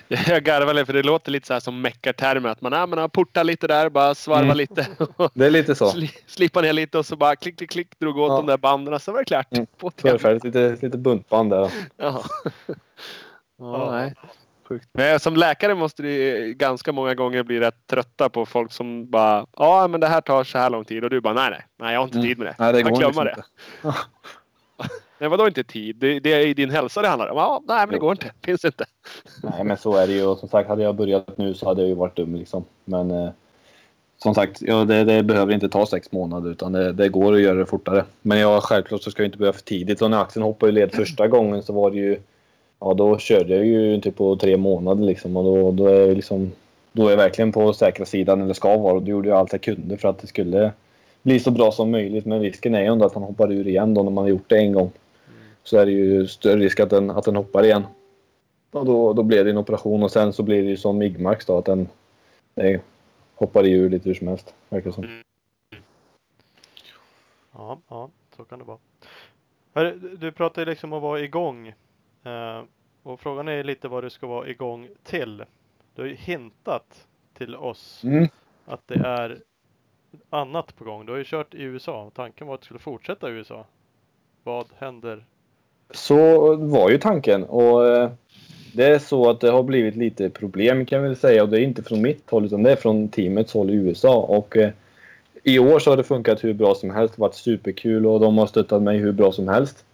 Jag garvar lite för det låter lite så här som meckartermer. Att man, ja, man har portat lite där, bara svarva Mm. lite. Det är lite så. Sli, slipa ner lite och så bara klick, klick, klick. Drog åt Ja. de där banden så var det klart. Mm. På till. Förfärligt. Lite, lite buntband där. Ja. Ja, nej. Sjukt. Men som läkare måste det ganska många gånger bli rätt trötta på folk som bara ja men det här tar så här lång tid och du bara nej nej, nej jag har inte Mm. tid med det. Nej, det Jag går glömmer liksom det. Nej vadå inte tid? Det, det är i din hälsa det handlar om. Ja, nej men det går inte. Finns inte. Nej, men så är det ju. Och som sagt, hade jag börjat nu så hade jag ju varit dum liksom. Men eh, som sagt, ja, det, det behöver inte ta sex månader utan det, det går att göra det fortare. Men ja, självklart så ska jag inte börja för tidigt. Och när axeln hoppade i led första gången så var det ju... Ja, då körde jag ju typ på tre månader liksom och då, då är jag liksom... Då är jag verkligen på säkra sidan, eller ska vara. Och då gjorde jag allt jag kunde för att det skulle bli så bra som möjligt. Men risken är ju ändå att han hoppar ur igen då när man har gjort det en gång. Så är det ju större risk att den, att den hoppar igen. Och då, då blir det en operation och sen så blir det ju som Migmarks då att den... Det, hoppar i ur lite hur som helst. Verkar som. Mm. Ja, ja, så kan det vara. Hörru, Du pratar ju liksom om att vara igång. Eh, och frågan är lite vad du ska vara igång till. Du har ju hintat till oss Mm. att det är annat på gång. Du har ju kört i USA. Tanken var att du skulle fortsätta i USA. Vad händer? Så var ju tanken och eh, det är så att det har blivit lite problem kan väl säga och det är inte från mitt håll utan det är från teamets håll i USA och eh, i år så har det funkat hur bra som helst. Det har varit superkul och de har stöttat mig hur bra som helst.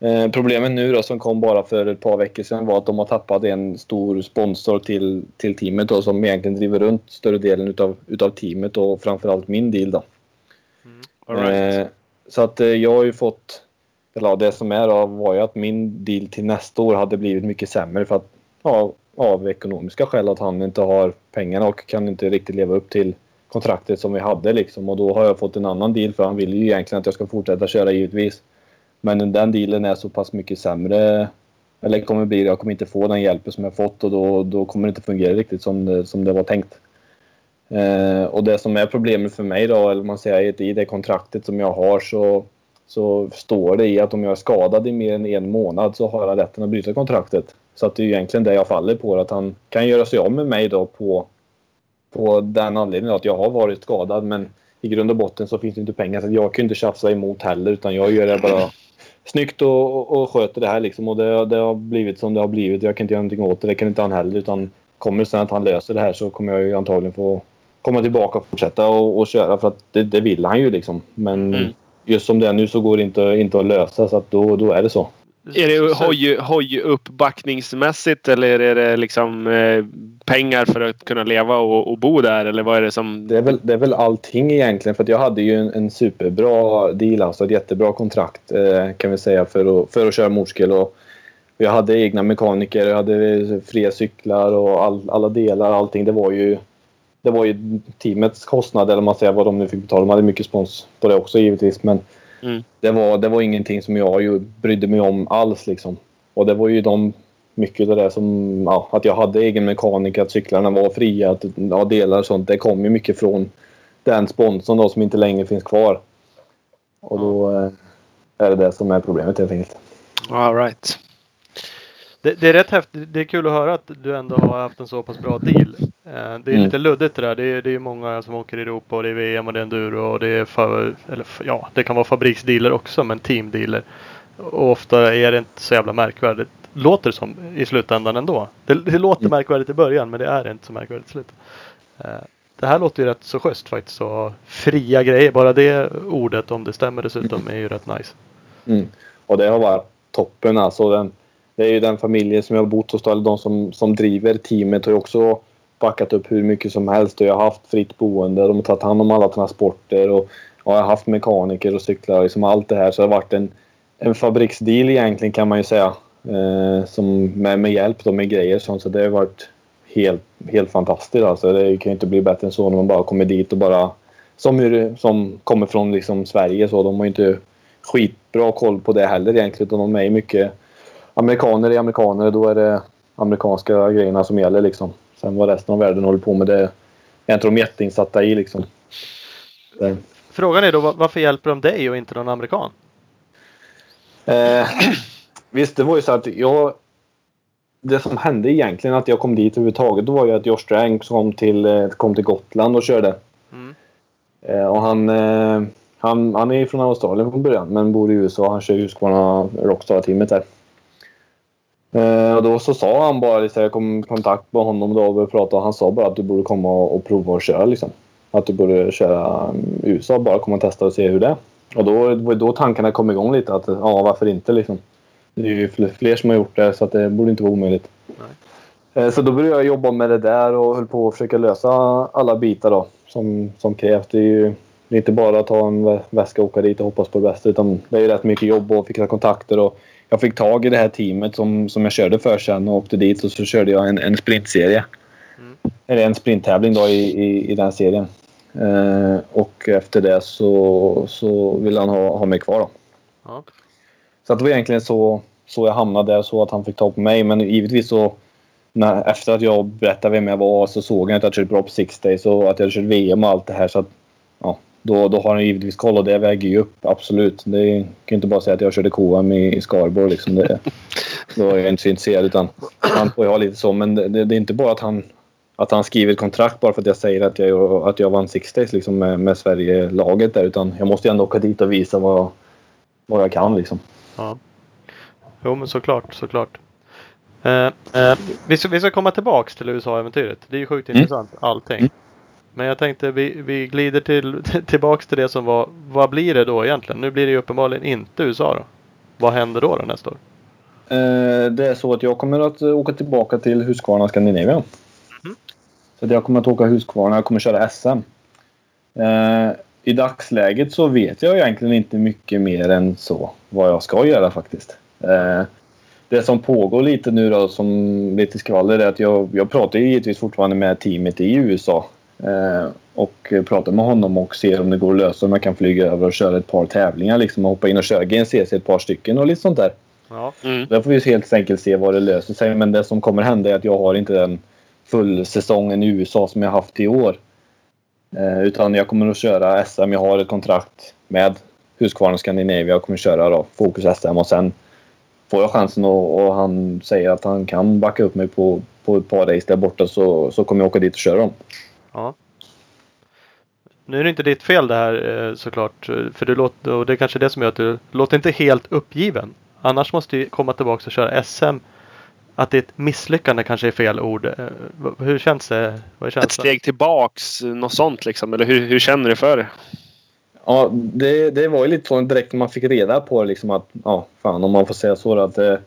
Eh, problemet nu då som kom bara för ett par veckor sedan var att de har tappat en stor sponsor till, till teamet då, som egentligen driver runt större delen utav, utav teamet och framförallt min deal då. All right. Eh, så att eh, jag har ju fått, eller det som är då var ju att min deal till nästa år hade blivit mycket sämre för att ja, av ekonomiska skäl att han inte har pengarna och kan inte riktigt leva upp till kontraktet som vi hade liksom och då har jag fått en annan deal för han vill ju egentligen att jag ska fortsätta köra givetvis. Men den dealen är så pass mycket sämre eller kommer bli jag kommer inte få den hjälpen som jag fått och då, då kommer det inte fungera riktigt som det, som det var tänkt. Eh, och det som är problemet för mig då, eller man säger i det kontraktet som jag har så, så står det i att om jag är skadad i mer än en månad så har jag rätten att bryta kontraktet. Så att det är egentligen det jag faller på, att han kan göra sig av med mig då på, på den anledningen att jag har varit skadad. Men i grund och botten så finns det inte pengar så jag kan inte tjafsa emot heller utan jag gör det bara snyggt och, och, och sköter det här liksom. Och det, det har blivit som det har blivit. Jag kan inte göra någonting åt det. Det kan inte han heller. Utan kommer det sen att han löser det här så kommer jag ju antagligen få komma tillbaka och fortsätta och, och köra för att det, det vill han ju liksom. Men Mm just som det är nu så går det inte, inte att lösa så att då, då är det så. Är det hoj, hoj uppbackningsmässigt eller är det liksom eh, pengar för att kunna leva och, och bo där? Eller vad är det som... Det är, väl, det är väl allting egentligen för att jag hade ju en, en superbra deal, alltså ett jättebra kontrakt eh, kan vi säga för att, för att köra motorcykel. Och jag hade egna mekaniker, jag hade fria cyklar och all, alla delar, allting. Det var ju det var ju teamets kostnad eller man säger vad de nu fick betala. De hade mycket spons på det också givetvis men Mm. det, var, det var ingenting som jag ju brydde mig om alls liksom. Och det var ju de mycket av det som, ja, att jag hade egen mekaniker, att cyklarna var fria, att ja, delar och sånt. Det kom ju mycket från den sponsorn då som inte längre finns kvar. Och då eh, är det det som är problemet helt enkelt. All right. Det, det är rätt häftigt. Det är kul att höra att du ändå har haft en så pass bra deal. Eh, Det är Mm. lite luddigt det där. Det är, det är många som åker i Europa och det är VM och det är enduro och det är för, eller ja, det kan vara fabriksdealer också men teamdealer. Och ofta är det inte så jävla märkvärdigt. Låter det som i slutändan ändå. Det, det låter Mm. märkvärdigt i början men det är inte så märkvärdigt i slutet. Eh, Det här låter ju rätt så schysst faktiskt. Så fria grejer. Bara det ordet om det stämmer dessutom är ju rätt nice. Mm. Och det har varit toppen alltså. Den, det är ju den familjen som jag har bott hos, eller de som, som driver teamet har ju också backat upp hur mycket som helst. Och jag har haft fritt boende, de har tagit hand om alla transporter och, och jag har haft mekaniker och cyklar. Liksom allt det här. Så det har varit en, en fabriksdeal egentligen kan man ju säga. Eh, som med, med hjälp då, med grejer och sånt. Så det har varit helt, helt fantastiskt. Alltså. Det kan ju inte bli bättre än så när man bara kommer dit och bara... Som, hur, som kommer från liksom Sverige så. De har ju inte skitbra koll på det heller egentligen. Utan de är ju mycket amerikaner är amerikaner. Då är det amerikanska grejerna som gäller liksom. Sen vad resten av världen håller på med det är inte de jätteinsatta i liksom. Det. Frågan är då va- varför hjälper de dig och inte någon amerikan? Eh, visst, det var ju så att jag... Det som hände egentligen att jag kom dit överhuvudtaget då var ju att Josh Strang kom till, eh, kom till Gotland och körde. Mm. Eh, och han, eh, han, han är från Australien från början men bor i USA. Han kör Husqvarna Rockstar-teamet där. Eh, och då så sa han bara, liksom, jag kom i kontakt med honom då och började prata och han sa bara att du borde komma och, och prova att köra liksom. Att du borde köra um, USA, bara komma och testa och se hur det är. Och då var då tankarna kom igång lite att ja, varför inte liksom. Det är ju fler, som har gjort det så att det borde inte vara omöjligt. Eh, Så då började jag jobba med det där och höll på att försöka lösa alla bitar då. som, som krävs. Det är ju det är inte bara att ta en vä- väska och åka dit och hoppas på det bästa utan det är ju rätt mycket jobb och fixa kontakter och jag fick tag i det här teamet som, som jag körde för sen och åkte dit och så körde jag en, en sprintserie. Mm. Eller en sprinttävling då i, i, i den serien. Eh, och efter det så, så ville han ha, ha mig kvar då. Ja. Så att det var egentligen så, så jag hamnade där, så att han fick tag på mig. Men givetvis så när, efter att jag berättade vem jag var så såg han att jag kört bra på Six Days och att jag kört VM och allt det här. Så att, då, då har han givetvis koll och det väger ju upp, absolut. Det är- kan ju inte bara säga att jag körde KM i, i Skaraborg. Liksom. Det, då är jag inte så intresserad. Utan han får ju ha lite så. Men det, det, är inte bara att han, att han skriver kontrakt bara för att jag säger att jag, att jag vann Six Days liksom, med, med Sverige-laget där. Utan jag måste ju ändå åka dit och visa vad, vad jag kan. Liksom. Ja. Jo men såklart, såklart. Eh, eh, vi, ska, vi ska komma tillbaks till USA-äventyret. Det är ju sjukt Mm. intressant allting. Mm. Men jag tänkte vi, vi glider till, tillbaks till det som var. Vad blir det då egentligen? Nu blir det ju uppenbarligen inte USA då. Vad händer då, då nästa år? Eh, Det är så att jag kommer att åka tillbaka till Husqvarna Scandinavian. Mhm. Så att jag kommer att åka Husqvarna. Jag kommer köra SM. Eh, I dagsläget så vet jag egentligen inte mycket mer än så vad jag ska göra faktiskt. Eh, Det som pågår lite nu då som lite skvaller är att jag, jag pratar ju givetvis fortfarande med teamet i USA. Eh, och pratar med honom och ser om det går att lösa om jag kan flyga över och köra ett par tävlingar liksom och hoppa in och köra GNCC ett par stycken och lite sånt där. Ja. Mm. Där får vi helt enkelt se vad det löser sig. Men det som kommer hända är att jag har inte den fullsäsongen i USA som jag haft i år. Eh, utan jag kommer att köra SM. Jag har ett kontrakt med Husqvarna Scandinavia. Jag kommer köra då Fokus SM och sen får jag chansen och, och han säger att han kan backa upp mig på, på ett par race där borta så, så kommer jag åka dit och köra dem. Ja. Nu är det inte ditt fel det här eh, såklart. eh, För du låter, och det är kanske det som gör att du låter inte helt uppgiven. Annars måste du komma tillbaka och köra SM. Att det är ett misslyckande kanske är fel ord. Eh, Hur känns det? Vad är Ett steg tillbaks, något sånt liksom. Eller hur, hur känner du för det? Ja, det, det var ju lite så direkt när man fick reda på det liksom att, ja, fan om man får säga så att, det-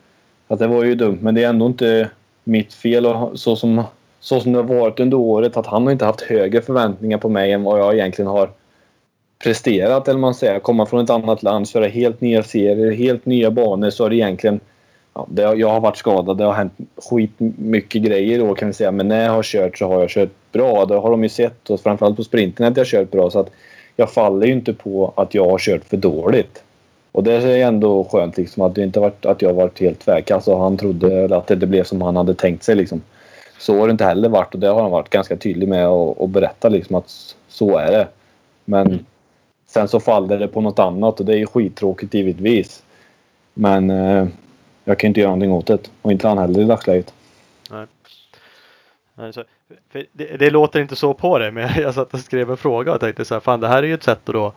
att det var ju dumt. Men det är ändå inte mitt fel och så som, så som det har varit under året att han har inte haft högre förväntningar på mig än vad jag egentligen har presterat eller man säger. Komma från ett annat land, köra helt nya serier, helt nya banor så har det egentligen Ja, det, jag har varit skadad, det har hänt skit mycket grejer då kan vi säga. Men när jag har kört så har jag kört bra. Det har de ju sett och framförallt på sprinten att jag har kört bra. Så att jag faller ju inte på att jag har kört för dåligt. Och det är ändå skönt liksom att det inte varit att jag varit helt tvärkass och han trodde att det inte blev som han hade tänkt sig liksom. Så har det inte heller varit och det har han varit ganska tydlig med och, och berätta liksom att så är det. Men sen så faller det på något annat och det är ju skittråkigt givetvis. Men eh, jag kan inte göra någonting åt det och inte han heller i dagsläget. Alltså, för det, det låter inte så på dig men jag satt och skrev en fråga och tänkte så här, fan det här är ju ett sätt att då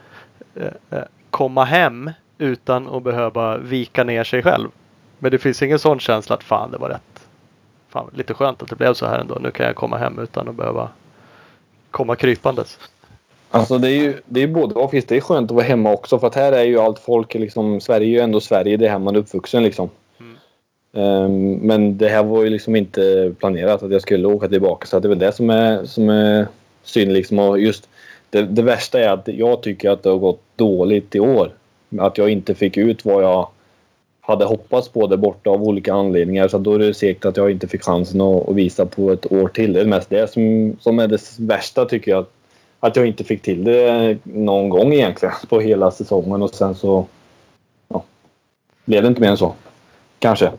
eh, eh, komma hem utan att behöva vika ner sig själv. Men det finns ingen sån känsla att fan det var rätt. Fan lite skönt att det blev så här ändå. Nu kan jag komma hem utan att behöva komma krypandes. Alltså det är ju det är både och. Visst, det är skönt att vara hemma också för att här är ju allt folk liksom. Sverige är ju ändå Sverige. Det är här man är uppvuxen liksom. Mm. Ehm, men det här var ju liksom inte planerat att jag skulle åka tillbaka så att det är väl det som är, som är synd liksom. Och just det, det värsta är att jag tycker att det har gått dåligt i år. Att jag inte fick ut vad jag hade hoppats på där borta av olika anledningar. Så då är det segt att jag inte fick chansen att, visa på ett år till. Det är mest det som, som är det värsta tycker jag. Att jag inte fick till det någon gång egentligen på hela säsongen och sen så ja, blev det inte mer än så. Kanske.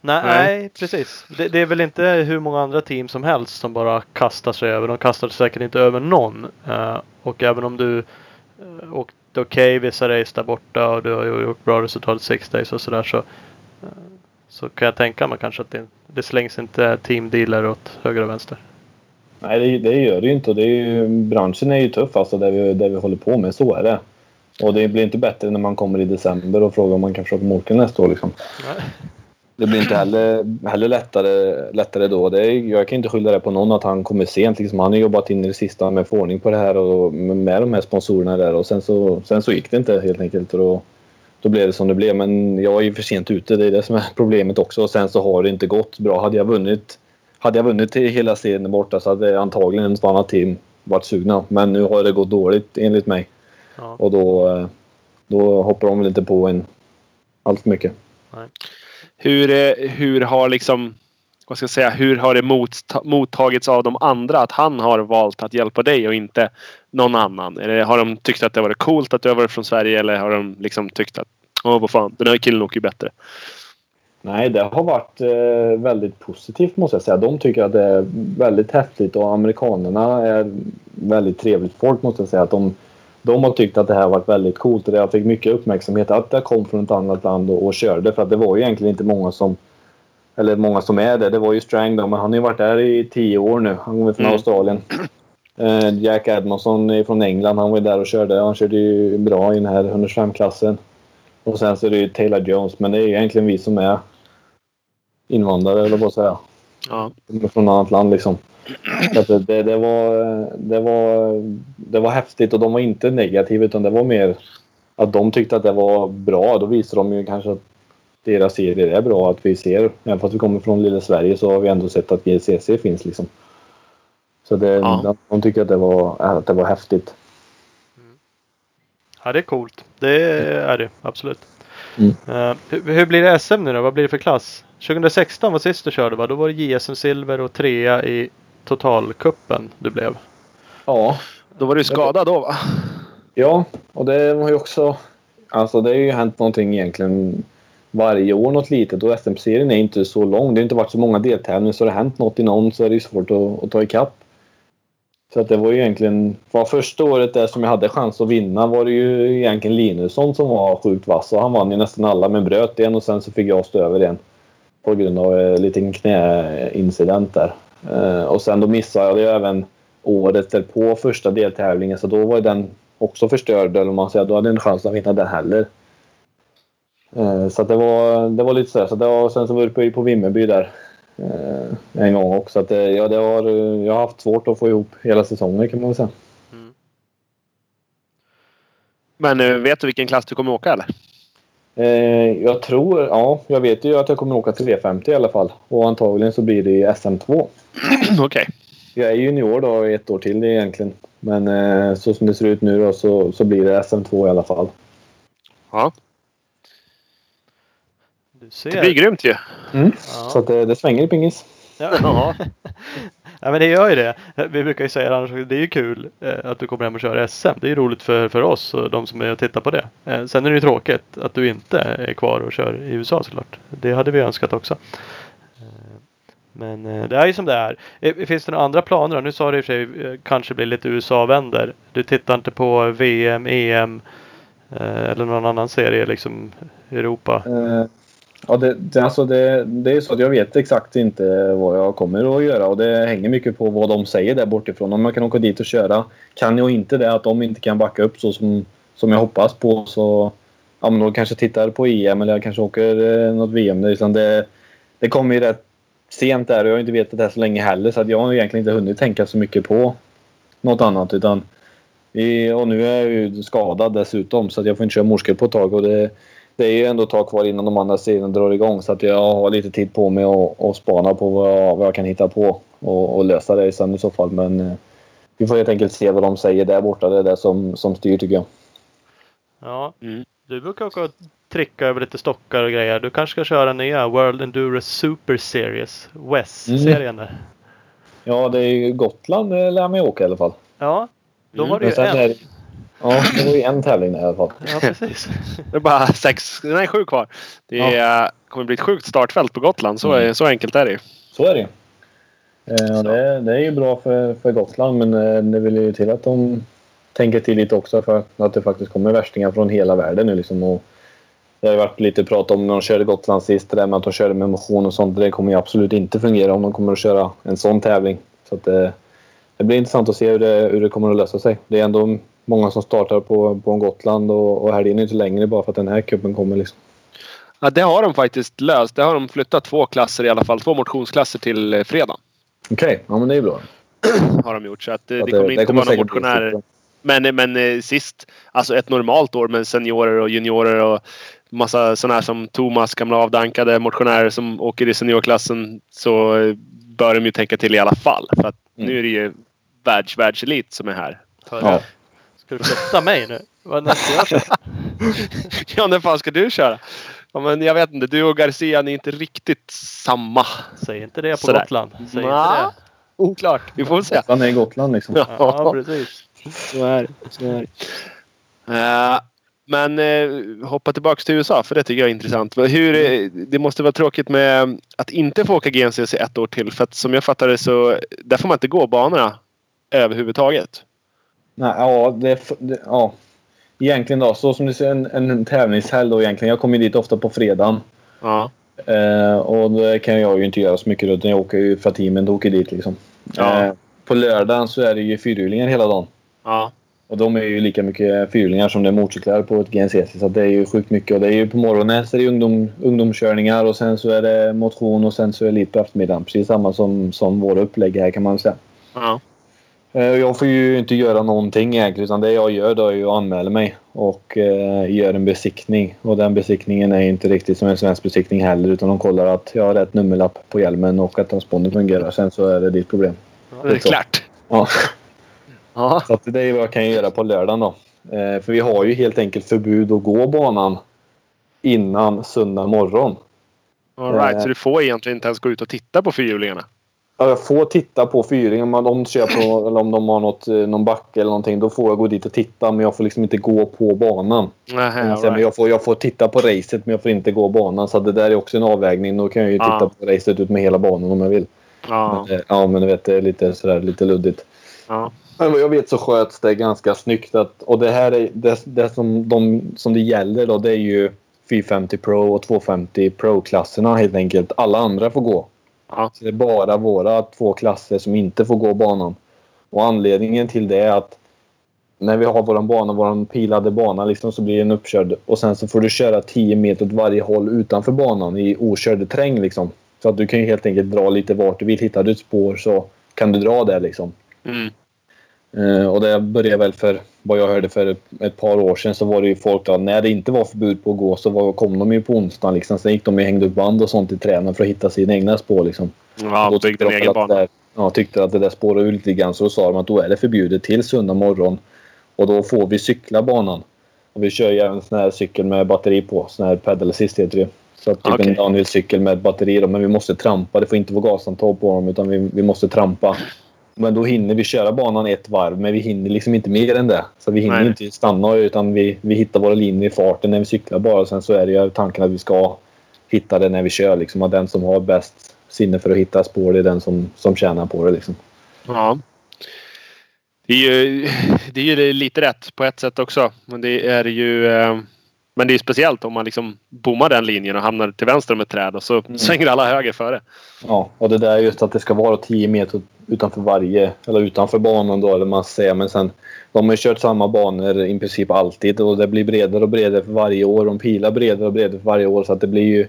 Nej, Nej. precis. Det, det är väl inte hur många andra team som helst som bara kastar sig över. De kastar sig säkert inte över någon. Eh, och även om du uh, okej vissa race där borta och du har gjort bra resultat six days och sådär så, eh, så kan jag tänka mig kanske att det, det slängs inte teamdealer åt höger och vänster. Nej, det, det gör det ju inte. Det är ju, branschen är ju tuff alltså, där vi, där vi håller på med. Så är det. Och det blir inte bättre när man kommer i december och frågar om man kan försöka åka nästa år. Liksom. Nej. Det blir inte heller, heller lättare, lättare då. Det är, jag kan inte skylla det på någon att han kommer sent. Liksom. Han har jobbat in i det sista med att få ordning på det här och med, de här sponsorerna där. Och sen så, sen så gick det inte helt enkelt. Och då, då blev det som det blev. Men jag är ju för sent ute. Det är det som är problemet också. Och sen så har det inte gått bra. Hade jag vunnit, hade jag vunnit till hela serien borta så hade antagligen ett annat team varit sugna. Men nu har det gått dåligt enligt mig. Ja. Och då, eh, då hoppar de väl inte på en allt mycket. Hur, eh, hur har liksom vad ska jag säga, hur har det motta- mottagits av de andra att han har valt att hjälpa dig och inte någon annan? Eller har de tyckt att det varit coolt att du har varit från Sverige eller har de liksom tyckt att Åh vad fan, den här killen åker ju bättre. Nej, det har varit eh, väldigt positivt måste jag säga. De tycker att det är väldigt häftigt och amerikanerna är väldigt trevligt folk måste jag säga. Att de, de har tyckt att det här har varit väldigt coolt och jag fick mycket uppmärksamhet att det kom från ett annat land och, och körde. För att det var ju egentligen inte många som eller många som är det. Det var ju Strang då, men han har ju varit där i tio år nu. Han kommer från Mm. Australien. Eh, Jack Edmondson från England. Han var ju där och körde. Han körde ju bra i den här 125-klassen. Och sen så är det ju Taylor Jones, men det är ju egentligen vi som är invandrare, eller vad säga. Ja. Från annat land liksom. Så att det, det, var, det, var, det var häftigt och de var inte negativa utan det var mer att de tyckte att det var bra. Då visade de ju kanske att deras serier är bra. Att vi ser, även fast vi kommer från lilla Sverige så har vi ändå sett att GCC finns liksom. Så det, Ja. de, de tycker att det var, att det var häftigt. Ja, det är coolt. Det är det absolut. Mm. Eh, hur, hur blir det SM nu då? Vad blir det för klass? 2016 var sist du körde va? Då var det JSM Silver och trea i totalkuppen du blev. Ja, Då var du skadad då va? Ja, och det har ju också... Alltså det har ju hänt någonting egentligen varje år något litet och SM-serien är inte så lång. Det har inte varit så många deltävlingar så har det hänt något i någon så är det ju svårt att, att ta ikapp. Så att det var ju egentligen... Var första året där som jag hade chans att vinna var det ju egentligen Linusson som var sjukt vass och han vann ju nästan alla men bröt en och sen så fick jag stå över en. På grund av en liten knäincident där. Eh, och sen då missade jag det även året därpå första deltävlingen så då var den också förstörd eller man säger. Då hade jag en chans att vinna den heller. Eh, så att det var, det var lite sådär. så det var, sen så var jag på Vimmerby där eh, en gång också. Så att det, ja, det har, jag har haft svårt att få ihop hela säsongen kan man väl säga. Mm. Men vet du vilken klass du kommer åka eller? Eh, Jag tror, ja, jag vet ju att jag kommer åka 350 i alla fall. Och antagligen så blir det i SM2. Okej. Jag är junior då ett år till egentligen. Men eh, så som det ser ut nu då så, så blir det SM2 i alla fall. Ja. Du ser. Det blir grymt ju. Så att det, det svänger i pingis. Ja. ja men det gör ju det. Vi brukar ju säga det annars, det är ju kul eh, att du kommer hem och kör SM. Det är ju roligt för, för oss och de som är och tittar på det. Eh, sen är det ju tråkigt att du inte är kvar och kör i USA såklart. Det hade vi önskat också. Eh, men det är ju som det är. Finns det några andra planer? Nu sa du i och för sig kanske blir lite USA-vänder. Du tittar inte på VM, EM eller någon annan serie liksom Europa? Ja, det, det, alltså det, det är så att jag vet exakt inte vad jag kommer att göra och det hänger mycket på vad de säger där bortifrån. Om jag kan åka dit och köra. Kan jag inte det, att de inte kan backa upp så som, som jag hoppas på så ja, men då kanske jag tittar på EM eller jag kanske åker eh, något VM. Det, utan det, det kommer ju rätt sent där och jag har inte vetat det här så länge heller så att jag har egentligen inte hunnit tänka så mycket på något annat utan vi, och nu är jag ju skadad dessutom så att jag får inte köra morskor på ett tag och det det är ju ändå ett tag kvar innan de andra serierna drar igång så att jag har lite tid på mig att att spana på vad jag, vad jag kan hitta på och, och lösa det sen i så fall. Men eh, vi får helt enkelt se vad de säger där borta. Det är det som, som styr tycker jag. Ja, Mm. du brukar åka och tricka över lite stockar och grejer. Du kanske ska köra nya World Enduro Super Series. WES-serien där. Ja, det är ju Gotland det lär mig åka i alla fall. Ja, då Mm, var det Men ju sen en. är, ja, det var ju en tävling i alla fall. Ja, precis. Det är bara sex, nej sju kvar. Det är, kommer bli ett sjukt startfält på Gotland. Så, är, så enkelt är det. Så är det. Eh, det, det är ju bra för, för Gotland men eh, det vill ju till att de tänker till lite också för att det faktiskt kommer värstingar från hela världen nu liksom. Och det har ju varit lite prat om när de körde Gotland sist, det där med att de körde med motion och sånt. Det kommer ju absolut inte fungera om de kommer att köra en sån tävling. Så att det, det blir intressant att se hur det, hur det kommer att lösa sig. Det är ändå många som startar på, på Gotland och, och helgen är inte längre bara för att den här cupen kommer liksom. Ja, det har de faktiskt löst. Det har de flyttat två klasser i alla fall. Två motionsklasser till eh, fredag. Okej, ja men det är bra. Har de gjort. Så att, eh, Att det kommer inte vara några säkert bli motionärer. Men, men eh, sist, alltså ett normalt år med seniorer och juniorer och massa sådana här som Thomas, gamla avdankade motionärer som åker i seniorklassen så eh, bör de ju tänka till i alla fall. För att Mm. nu är det ju världs-världselit som är här. Ja. Ska du flytta mig nu? Vad när ska jag köra? Ja, när fan ska du köra? Ja, men jag vet inte. Du och Garcia, ni är inte riktigt samma. Säg inte det på Sådär. Gotland. Säg Nja. inte det. Oklart. Vi får väl se. Han är i Gotland liksom. Ja, precis. Så är det. Så är det. Eh, men eh, hoppa tillbaks till USA för det tycker jag är intressant. Hur, eh, det måste vara tråkigt med att inte få åka GNCC ett år till. För att som jag fattar det så där får man inte gå banorna överhuvudtaget. Nej, ja, det, ja. Egentligen då, så som du ser en, en tävlingshelg då egentligen. Jag kommer ju dit ofta på fredagen. Ja. Eh, och det kan jag ju inte göra så mycket utan jag åker ju för teamen åker dit liksom. Ja. Eh, på lördagen så är det ju fyrhjulingar hela dagen. Ja. Och de är ju lika mycket fyrhjulingar som det är motorcyklar på ett GNCC. Så det är ju sjukt mycket. Och det är ju på morgonen så är det ungdom, ungdomskörningar och sen så är det motion och sen så är det lite på eftermiddagen. Precis samma som, som våra upplägg här kan man säga. Ja. Eh, Jag får ju inte göra någonting egentligen utan det jag gör då är ju att anmäla mig och eh, gör en besiktning. Och den besiktningen är inte riktigt som en svensk besiktning heller utan de kollar att jag har rätt nummerlapp på hjälmen och att transpondern fungerar. Sen så är det ditt problem. Det är klart. Ja. Ja. Så att det är vad jag kan göra på lördagen då. Eh, för vi har ju helt enkelt förbud att gå banan innan söndag morgon. All right. Så du får egentligen inte ens gå ut och titta på fyrhjulingarna? Ja, Jag får titta på fyrhjulingen om de kör på eller om de har något, eh, någon backe eller någonting. Då får jag gå dit och titta men jag får liksom inte gå på banan. All sen, men right. jag, får, jag får titta på racet men jag får inte gå banan. Så det där är också en avvägning. Då kan jag ju titta på racet ut med hela banan om jag vill. Ja. Men, eh, ja men du vet det är lite, sådär, lite luddigt. Ja. Men vad jag vet så sköts det ganska snyggt. Att, och det här är det, det som, de, som det gäller då det är ju 450 Pro och 250 Pro-klasserna helt enkelt. Alla andra får gå. Ja. Så det är bara våra två klasser som inte får gå banan. Och anledningen till det är att när vi har våran bana, våran pilade bana liksom, så blir den uppkörd. Och sen så får du köra 10 meter åt varje håll utanför banan i okörd terräng. Liksom. Så att du kan ju helt enkelt dra lite vart du vill. Hittar du ett spår så kan du dra där liksom. Mm. Eh, och det började väl för, vad jag hörde för ett par år sedan så var det ju folk då, när det inte var förbud på att gå så var, kom de ju på onsdagen liksom. Sen gick de och hängde upp band och sånt i träden för att hitta sina egna spår liksom. Ja, byggde tyckte en egen att det bana. där- Ja, tyckte att det där spårade ut lite grann så då sa de att då är det förbjudet till söndag morgon. Och då får vi cykla banan. Och vi kör ju även sån här cykel med batteri på. Sån här pedal assist heter det Så att typ Okej. en downhill-cykel med batteri då. Men vi måste trampa. Det får inte vara gasantag på dem utan vi, vi måste trampa. Men då hinner vi köra banan ett varv men vi hinner liksom inte mer än det. Så vi hinner Nej. inte stanna utan vi, vi hittar våra linjer i farten när vi cyklar bara. Sen så är det ju tanken att vi ska hitta det när vi kör. Liksom. Att den som har bäst sinne för att hitta spår det är den som, som tjänar på det. Liksom. Ja. Det är ju, det är ju lite rätt på ett sätt också. Men det är ju... eh, Men det är speciellt om man liksom bommar den linjen och hamnar till vänster om ett träd och så svänger alla höger före. Ja, och det där är just att det ska vara 10 meter utanför varje, eller utanför banan då, eller man säger. Men sen, de har ju kört samma banor i princip alltid och det blir bredare och bredare för varje år. De pilar bredare och bredare för varje år så att det blir ju...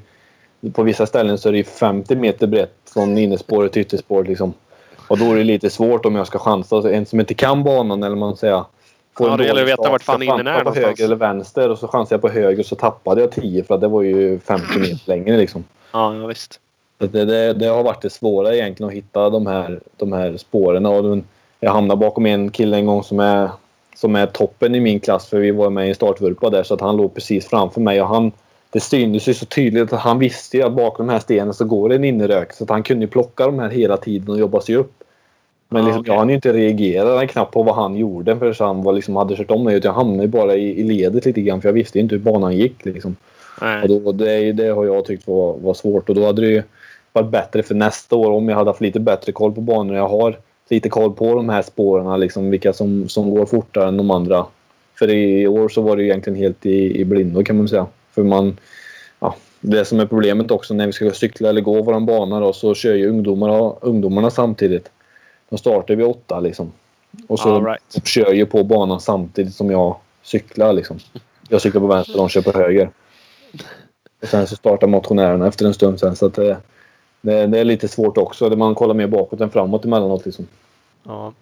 På vissa ställen så är det ju 50 meter brett från innerspåret till ytterspåret liksom. Och då är det lite svårt om jag ska chansa. En som inte kan banan eller man säger... Ja, det gäller att veta vart fan ska innen är någonstans. höger eller vänster och så chansade jag på höger så tappade jag 10 för att det var ju 50 meter längre liksom. Ja, ja visst. Det, det, det har varit det svåra egentligen att hitta de här, de här spåren. Och den- jag hamnade bakom en kille en gång som är, som är toppen i min klass för vi var med i en startvurpa där så att han låg precis framför mig och han det syntes ju så tydligt att han visste ju att bakom de här stenen så går det en innerök så att han kunde plocka de här hela tiden och jobba sig upp. Men liksom, okej. jag hann ju inte reagera knappt på vad han gjorde för han var liksom, hade kört om mig. Jag hamnade ju bara i, i ledet lite grann för jag visste inte hur banan gick. Liksom. Och då, det, det har jag tyckt var, var svårt och då hade det ju varit bättre för nästa år om jag hade haft lite bättre koll på banorna. Jag har lite koll på de här spåren, liksom, vilka som, som går fortare än de andra. För i år så var det ju egentligen helt i, i blindo kan man säga. För man, ja, det som är problemet också när vi ska cykla eller gå våran bana då, så kör ju ungdomarna, ungdomarna samtidigt. De startar vid åtta liksom. Och så All right. kör ju på banan samtidigt som jag cyklar liksom. Jag cyklar på vänster de kör på höger. Och sen så startar motionärerna efter en stund sen så att det, det, det är lite svårt också. Man kollar mer bakåt än framåt emellanåt liksom. Ja.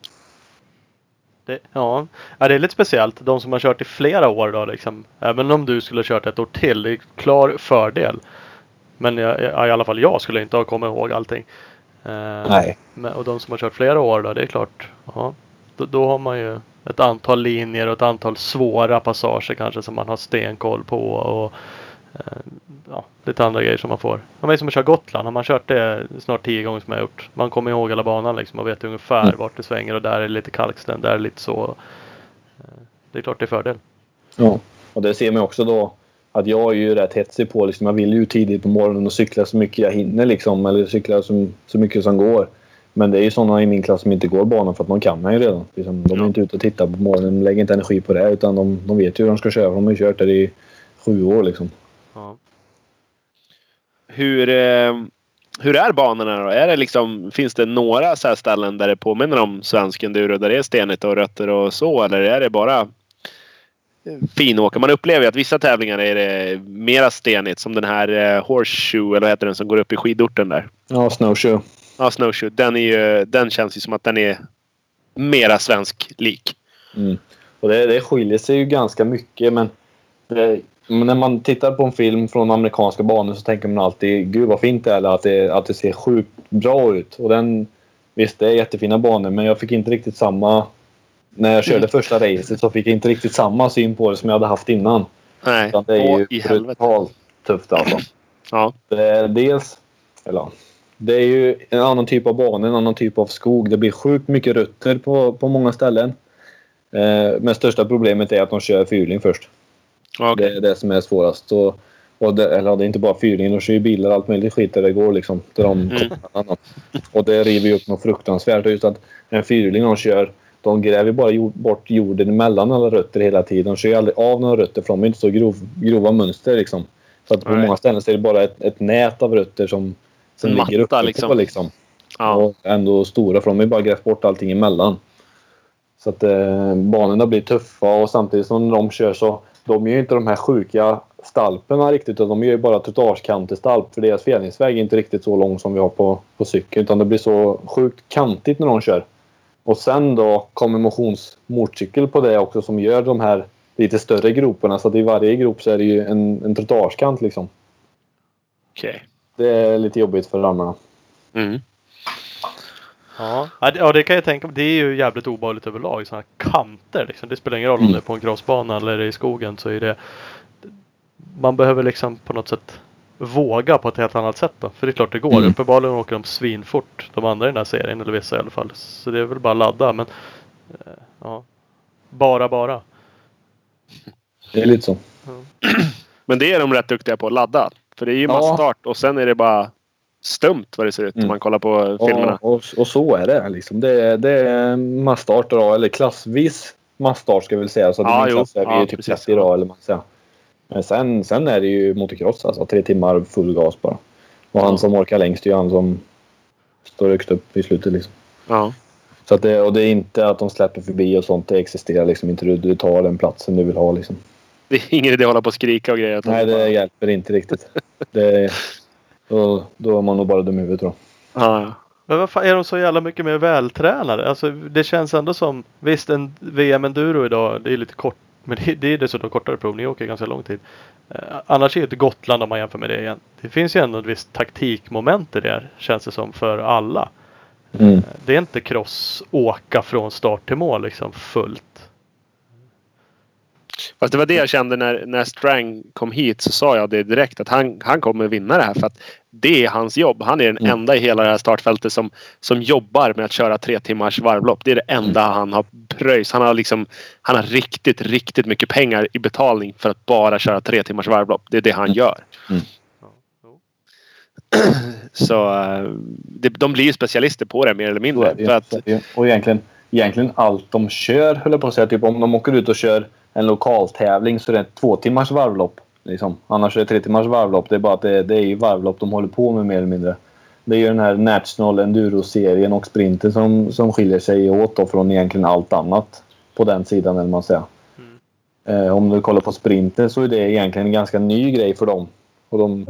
Det, ja. ja, det är lite speciellt. De som har kört i flera år då liksom. Även om du skulle ha kört ett år till. Det är klar fördel. Men jag, i alla fall jag skulle inte ha kommit ihåg allting. Eh, Nej. och de som har kört flera år då, det är klart. Ja, då, då har man ju ett antal linjer och ett antal svåra passager kanske som man har stenkoll på. Och, eh, ja, lite andra grejer som man får. Ja, men som att köra Gotland. Har man kört det snart tio gånger som jag har gjort. Man kommer ihåg hela banan liksom och vet ungefär Mm. vart det svänger och där är lite kalksten, där är lite så. Eh, Det är klart det är fördel. Ja. Och det ser man också då att jag är ju rätt hetsig på liksom, Jag vill ju tidigt på morgonen och cykla så mycket jag hinner liksom. Eller cykla så, så mycket som går. Men det är ju sådana i min klass som inte går banan för att de kan den ju redan. Liksom, de är Ja. inte ute och tittar på morgonen. De lägger inte energi på det. Utan de, de vet ju hur de ska köra. De har ju kört där i sju år liksom. Ja. Hur, eh, hur är banorna då? Är det liksom, finns det några så här ställen där det påminner om svensk enduro? Där det är stenigt och rötter och så? Eller är det bara finåker? Man upplever ju att vissa tävlingar är det mera stenigt. Som den här eh, Horseshoe, eller vad heter den, som går upp i skidorten där. Ja, snowshoe. Ja, Snowshoe. Den, är ju, den känns ju som att den är mera svensk-lik. Mm. Och det, det skiljer sig ju ganska mycket men, det, när man tittar på en film från amerikanska banor så tänker man alltid gud vad fint det är eller att det, att det ser sjukt bra ut. Och den, visst, det är jättefina banor men jag fick inte riktigt samma... När jag körde första racet så fick jag inte riktigt samma syn på det som jag hade haft innan. Nej, Utan det är ju i helvete. brutalt tufft alltså. Ja. Det är dels... Eller, det är ju en annan typ av bana, en annan typ av skog. Det blir sjukt mycket rötter på, på många ställen. Eh, men största problemet är att de kör fyrhjuling först. Okej. Det är det som är svårast. Och, och det, eller det är inte bara fyrhjuling, de kör ju bilar och allt möjligt skit där det går liksom. Där de Mm. Och det river ju upp något fruktansvärt. Just att en fyrhjuling de kör, de gräver bara bort jorden emellan alla rötter hela tiden. De kör ju aldrig av några rötter för de är inte så grov, grova mönster liksom. Så att på Nej. många ställen så är det bara ett, ett nät av rötter som, som Matta, ligger uppe liksom. på liksom. Ja. Och ändå stora för de har ju bara grävt bort allting emellan. Så att eh, banorna blir tuffa och samtidigt som de kör så de gör ju inte de här sjuka stalperna riktigt utan de gör ju bara trottoarskantig stalp för deras fjädringsväg är inte riktigt så lång som vi har på, på cykel utan det blir så sjukt kantigt när de kör. Och sen då kommer motionsmotorcykel på det också som gör de här lite större groparna så att i varje grop så är det ju en, en trottoarskant liksom. Okej. Det är lite jobbigt för rammarna. Mm. Ja. Ja, det, kan jag tänka mig. Det är ju jävligt obehagligt överlag. Sådana kanter liksom. Det spelar ingen roll om Mm. det är på en crossbana eller i skogen så är det Man behöver liksom på något sätt våga på ett helt annat sätt då. För det är klart det går. Mm. Uppenbarligen åker de svinfort. De andra i den här serien. Eller vissa i alla fall. Så det är väl bara att ladda. Men eh, ja. Bara bara. Det är lite så. Men det är de rätt duktiga på att ladda. För det är ju Ja. massstart och sen är det bara stumt vad det ser ut Mm. om man kollar på filmerna. Ja, och, och så är det. Liksom. Det, är- det är masstart idag, eller klassvis masstart ska jag väl säga. Så Ja, ja, min jo. klass är vi Ja, ju typ precis. 30 idag, eller man säga. Men sen, sen är det ju motocross alltså. Tre timmar full gas bara. Och han Ja. som orkar längst är ju han som står högst upp i slutet liksom. Ja. Så att det, och det är inte att de släpper förbi och sånt. Det existerar liksom inte. Du, du tar den platsen du vill ha liksom. Det är ingen idé att hålla på och skrika och grejer. Nej, bara- det hjälper inte riktigt. Det, då, då är man nog bara dum i huvudet tror jag. Ja, ja. Men vad fan är de så jävla mycket mer vältränade? Alltså det känns ändå som Visst en VM enduro idag det är lite kort Men det, det är dessutom kortare prov. Ni åker ganska lång tid. Eh, annars är inte Gotland om man jämför med det igen. Det finns ju ändå ett visst taktikmoment i det känns det som för alla. Mm. Det är inte cross åka från start till mål liksom fullt. Fast det var det jag kände när, när Strang kom hit så sa jag det direkt att han, han kommer vinna det här för att det är hans jobb. Han är den Mm. enda i hela det här startfältet som, som jobbar med att köra tre timmars varvlopp. Det är det enda han har pröjs. Han har liksom Han har riktigt, riktigt mycket pengar i betalning för att bara köra tre timmars varvlopp. Det är det han gör. Mm. Ja, jo. Så eh, de blir ju specialister på det mer eller mindre. För att. Och egentligen, egentligen allt de kör, höll jag på att säga. Typ om de åker ut och kör en lokaltävling så är det ett två timmars varvlopp. Liksom. Annars är det tre timmars varvlopp. Det är bara att det, det är ju varvlopp de håller på med mer eller mindre. Det är ju den här National Enduro-serien och sprinten som, som skiljer sig åt då från egentligen allt annat på den sidan, eller man säger. Mm. Eh, om du kollar på sprinten så är det egentligen en ganska ny grej för dem. Och de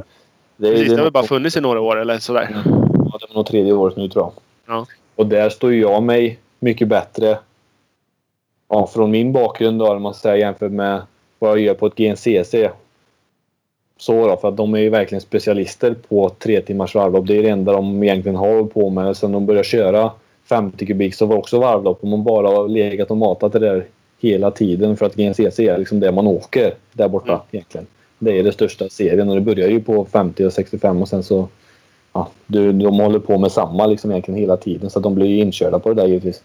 det, är- precis, det är det har väl bara funnits i några år eller sådär. Ja, det var nog tredje året nu tror jag. Ja. Och där står jag mig mycket bättre ja, från min bakgrund då, om man säger jämfört med vad jag gör på ett GNCC. så då, för att de är ju verkligen specialister på tre timmars varvlopp. Det är det enda de egentligen har på med. Sen de började köra 50 kubik så var det också varvlopp och man bara har legat och matat det där hela tiden för att GNCC är liksom det man åker där borta Mm. egentligen. Det är den största serien och det börjar ju på 50 och 65 och sen så ja, de håller på med samma liksom egentligen hela tiden så att de blir ju inkörda på det där givetvis.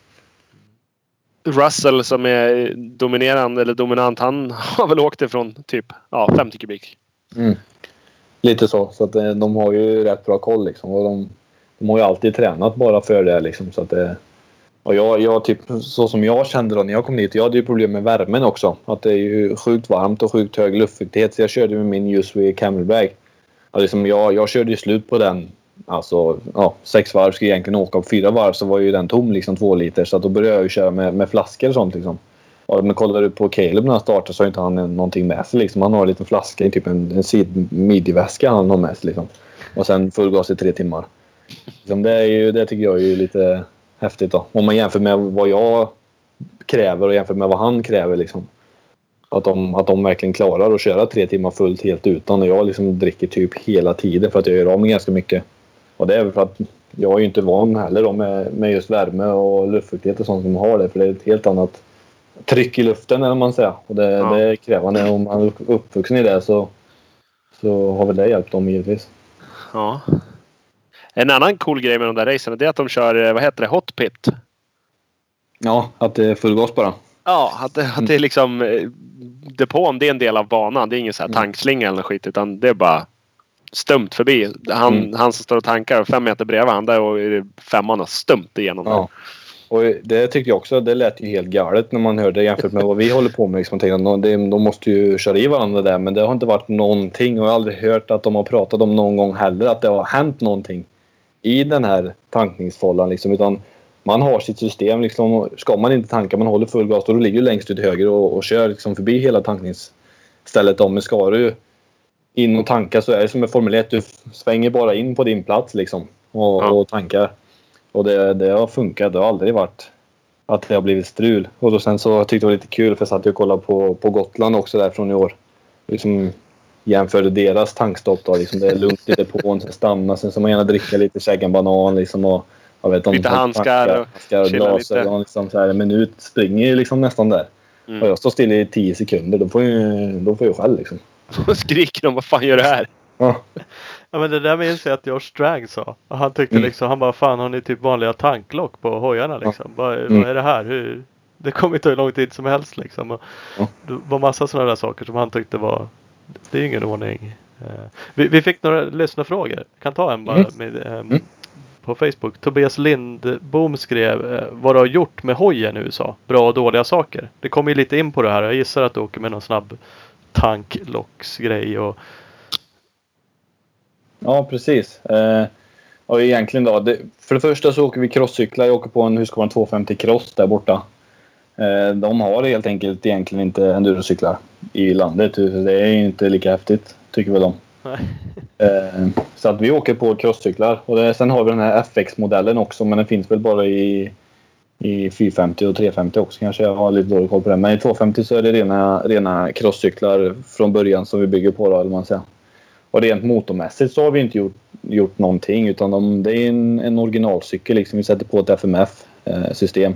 Russell som är dominerande eller dominant. Han har väl åkt ifrån typ ja, 50 kubik. Mm. Lite så. Så att eh, de har ju rätt bra koll liksom. Och de, de har ju alltid tränat bara för det liksom. Så att det, och jag, jag typ, så som jag kände då när jag kom dit. Jag hade ju problem med värmen också. Att det är ju sjukt varmt och sjukt hög luftfuktighet. Så jag körde med min USW Camelbag. Och liksom jag, jag körde ju slut på den. Alltså ja, sex varv skulle jag egentligen åka. Och fyra varv så var ju den tom liksom två liter. Så att då började jag ju köra med, med flaskor och sånt liksom. Ja, men kollar du på Caleb när han startar så har inte han någonting med sig. Liksom. Han har en liten flaska i typ en, en sid- midjeväska han har med sig. Liksom. Och sen full gas i tre timmar. Liksom det, är ju, det tycker jag är ju lite häftigt. Då. Om man jämför med vad jag kräver och jämför med vad han kräver. Liksom. Att, de, att de verkligen klarar att köra tre timmar fullt helt utan. Och jag liksom dricker typ hela tiden för att jag gör av med ganska mycket. Och det är väl för att jag är ju inte van heller då med, med just värme och luftfuktighet och sånt som har det. För det är ett helt annat tryck i luften eller man säger. Och det, Ja. det är krävande. Om man är uppvuxen i det så, så har väl det hjälpt dem givetvis. Ja. En annan cool grej med de där racen det är att de kör, eh, vad heter det, hot pit. Ja, att det är full gas bara. Ja, att det, att det är liksom eh, depån, det är en del av banan. Det är ingen så här Mm. tankslinga eller skit utan det är bara stumt förbi. Han, Mm. han som står och tankar fem meter bredvid han där och det femman har stumt igenom. Ja. Och det tyckte jag också, det lät ju helt galet när man hörde jämfört med vad vi håller på med. Liksom, tänkte, de, måste ju köra i varandra där men det har inte varit någonting och jag har aldrig hört att de har pratat om någon gång heller att det har hänt någonting i den här tankningsfållan. Liksom, utan man har sitt system. Liksom, och ska man inte tanka, man håller full gas, då ligger du längst ut höger och, och kör liksom, förbi hela tankningsstället. Om. Men ska du in och tanka så är det som med Formel 1. Du svänger bara in på din plats liksom, och, Ja. och tankar. Och det, det har funkat. Det har aldrig varit att det har blivit strul. Och då sen så tyckte jag det var lite kul för jag satt och kollade på, på Gotland också därifrån i år. Liksom jämförde deras tankstopp då. Liksom det är lugnt i depån, sen stanna, sen så man gärna dricka lite, käka en banan liksom. Och, jag vet, Lite handskar och handskar och lite. glasögon. Liksom så här, en minut springer liksom nästan där. Mm. Och jag står still i tio sekunder. Då får jag, då får jag skäll liksom. Då skriker de vad fan gör du här? Ja. Ja men det där minns jag att George Strang sa. Och han tyckte Mm. liksom, han bara fan har ni typ vanliga tanklock på hojarna liksom? Vad, Mm. vad är det här? Hur? Det kommer ta hur lång tid som helst liksom. Och Ja. Det var massa sådana där saker som han tyckte var Det är ingen ordning. Eh, Vi, vi fick några lyssnarfrågor. Jag kan ta en bara Mm. med, Mm. på Facebook. Tobias Lindbom skrev eh, vad du har gjort med hojen i USA. Bra och dåliga saker. Det kommer ju lite in på det här. Jag gissar att du åker med någon snabb tanklocksgrej och Ja, precis. Eh, och egentligen då. Det, för det första så åker vi crosscyklar. Jag åker på en Husqvarna 250 Cross där borta. Eh, de har helt enkelt egentligen inte endurocyklar i landet. Det är inte lika häftigt, tycker väl de. Eh, så att vi åker på crosscyklar. Och det, sen har vi den här FX-modellen också, men den finns väl bara i, i 450 och 350 också kanske. Jag har lite dålig koll på det. Men i 250 så är det rena, rena crosscyklar från början som vi bygger på då, eller man säger. Och rent motormässigt så har vi inte gjort, gjort någonting utan de, det är en, en originalcykel. Liksom. Vi sätter på ett FMF-system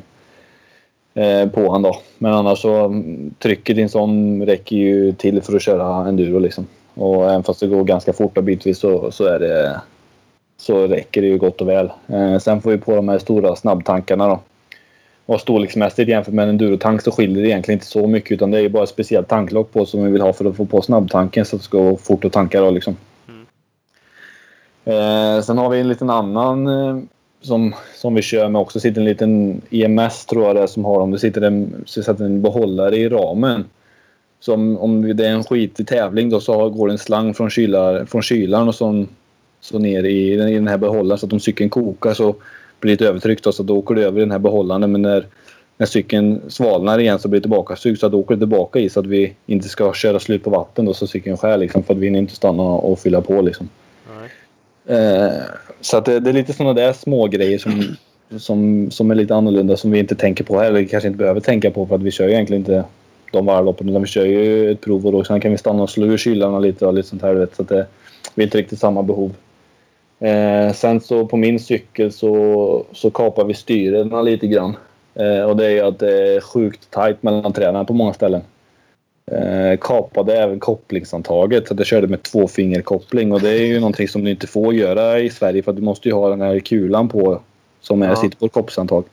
eh, eh, på han då. Men annars så mm, trycket i en sån räcker ju till för att köra enduro liksom. Och även fast det går ganska fort och bitvis så, så är det så räcker det ju gott och väl. Eh, sen får vi på de här stora snabbtankarna då. Och storleksmässigt jämfört med en endurotank så skiljer det egentligen inte så mycket utan det är bara ett speciellt tanklock på som vi vill ha för att få på snabbtanken så att det ska gå fort att tanka då liksom. Eh, sen har vi en liten annan eh, som, som vi kör med också. sitter en liten EMS tror jag det är som har om det sitter en, så sätter en behållare i ramen. Så om, det är en skitig tävling då så går det en slang från, kylar, från kylaren och så, så ner i, den- i den här behållaren så att om cykeln kokar så blir det ett övertryck då, så då åker det över i den här behållaren. Men när, när cykeln svalnar igen så blir det tillbaka sug så att då åker det tillbaka i så att vi inte ska köra slut på vatten då så cykeln skär liksom för att vi inte stanna och fylla på liksom. Eh, så att det, det är lite sådana där små grejer som, som, som är lite annorlunda som vi inte tänker på här. Eller kanske inte behöver tänka på för att vi kör ju egentligen inte de varvloppen. Utan vi kör ju ett prov och då sen kan vi stanna och slå ur kylarna lite och lite sånt här. du Vet, så att det, vi har inte riktigt samma behov. Eh, sen så på min cykel så, så kapar vi styrena lite grann. Eh, och det är ju att det är sjukt tajt mellan träden på många ställen. Eh, kapade även kopplingshandtaget så att jag körde med tvåfingerkoppling och det är ju någonting som du inte får göra i Sverige för att du måste ju ha den här kulan på som är, Ja. sitter på ett kopplingshandtag.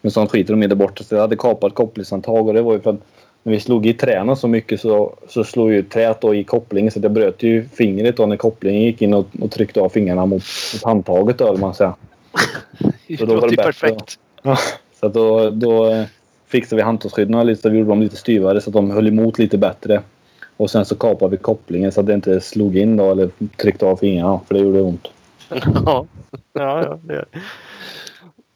Men sånt skiter de i där borta så jag hade kapat kopplingshandtag och det var ju för att när vi slog i träna så mycket så, så slog ju träet i kopplingen så jag bröt ju fingret då när kopplingen gick in och, och tryckte av fingrarna mot, mot handtaget då, eller man säger. Så då var det perfekt. Så att då, då eh, fixade vi handtagsskydden lite, så vi gjorde dem lite styvare så att de höll emot lite bättre. Och sen så kapade vi kopplingen så att det inte slog in då eller tryckte av fingrarna för det gjorde ont. Ja, ja, ja det gör det.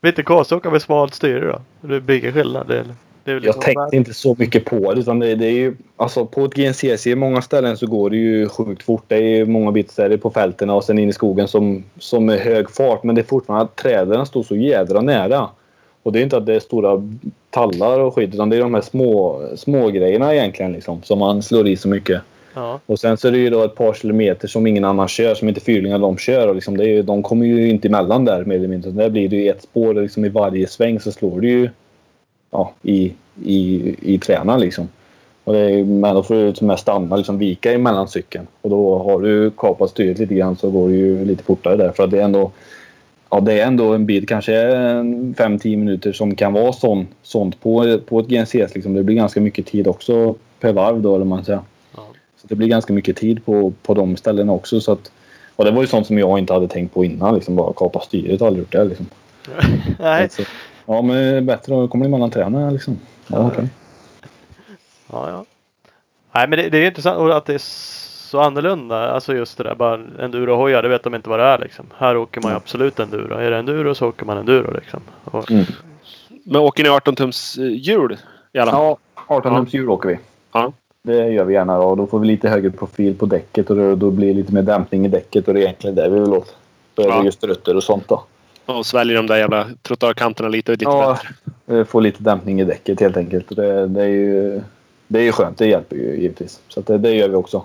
Lite kåsåka med smalt styre då? Det blir skillnad. Det, väl Jag liksom tänkte inte så mycket på det utan det, det är ju alltså på ett GNCC i många ställen så går det ju sjukt fort. Det är många bitar på fälten och sen in i skogen som, som är hög fart men det är fortfarande att träden står så jädra nära. Och det är inte att det är stora tallar och skit utan det är de här små, små grejerna egentligen liksom som man slår i så mycket. Ja, Och sen så är det ju då ett par kilometer som ingen annan kör, som inte fyrlingar de kör. Och liksom det är ju, de kommer ju inte emellan där mer eller mindre. Där blir det ju ett spår liksom i varje sväng så slår det ju ja, i, i, i träna liksom. Och det är, men då får du som är stanna, liksom vika emellan cykeln. Och då har du kapat styret lite grann så går det ju lite fortare där. För att det är ändå, ja, det är ändå en bit, kanske 5-10 minuter som kan vara sån, sånt på, på ett GNCS. Liksom. Det blir ganska mycket tid också per varv då, eller man säger. ja. Så det blir ganska mycket tid på, på de ställena också. Så att, och det var ju sånt som jag inte hade tänkt på innan. Liksom, bara kapa styret. Har aldrig gjort det. Liksom. Nej. Ja, men det är bättre att komma emellan träna liksom. Ja, okej. Ja, ja. Nej, men det, det är intressant att det är så annorlunda. Alltså just det där bara endurohojar, det vet de inte vad det är liksom. Här åker man ju Mm. absolut enduro. Är det enduro så åker man enduro liksom. Och, Mm. Men åker ni 18 tums hjul fall? Ja, 18 tums hjul åker vi. Ja. Det gör vi gärna. Och då får vi lite högre profil på däcket och då, då blir det lite mer dämpning i däcket. Och det är egentligen det vi vill åt. Då är det Ja. just rutter och sånt då. Och sväljer de där jävla trottoarkanterna lite, lite Ja, bättre. eh, få lite dämpning i däcket helt enkelt. Och Det, det, är ju, det är ju skönt. Det hjälper ju givetvis. Så det, det gör vi också.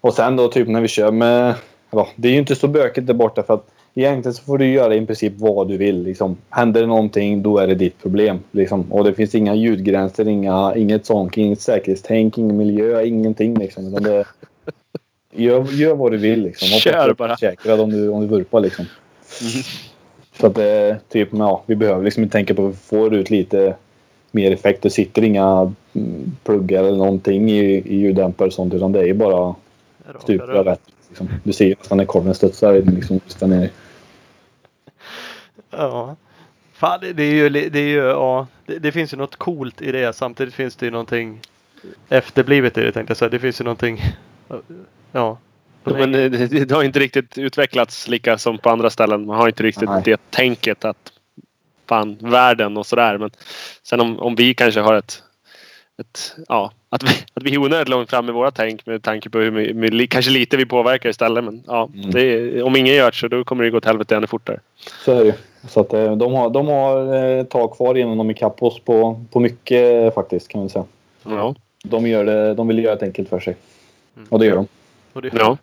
Och sen då typ när vi kör med... Ja, det är ju inte så bökigt där borta för att egentligen så får du göra i princip vad du vill. Liksom. Händer det någonting då är det ditt problem. Liksom. Och det finns inga ljudgränser, inga, inget sånt, inget säkerhetstänk, ingen miljö, ingenting. Liksom. Det, gör, gör vad du vill. Liksom. Hoppas Kör bara. Försäkrad om du, om du vurpar liksom. Så att är typ, ja, vi behöver liksom inte tänka på att vi får ut lite mer effekt. Det sitter inga mm, pluggar eller någonting i, i ljuddämpare och sånt utan det är ju bara stupa rätt. Liksom. Du ser ju nästan när korven studsar liksom, just där nere. Ja. Fan, det, är ju, det är ju, ja. Det, det finns ju något coolt i det. Samtidigt finns det ju någonting efterblivet i det tänkte jag säga. Det finns ju någonting, ja. Men eh, det, det har inte riktigt utvecklats lika som på andra ställen. Man har inte riktigt Nej. det tänket att fan, världen och sådär. Men sen om, om vi kanske har ett, ett ja, att vi, att vi är onödigt långt fram i våra tänk med tanke på hur my, my, kanske lite vi påverkar istället. Men ja, Mm. det om ingen gör det så då kommer det gå till helvete ännu fortare. Så är det. Så att, eh, de har, de har eh, ett tag kvar innan de är ikapp oss på, på mycket eh, faktiskt kan man säga. Ja. De, gör det, de vill göra det enkelt för sig. Mm. Och det gör de. Och det, ja.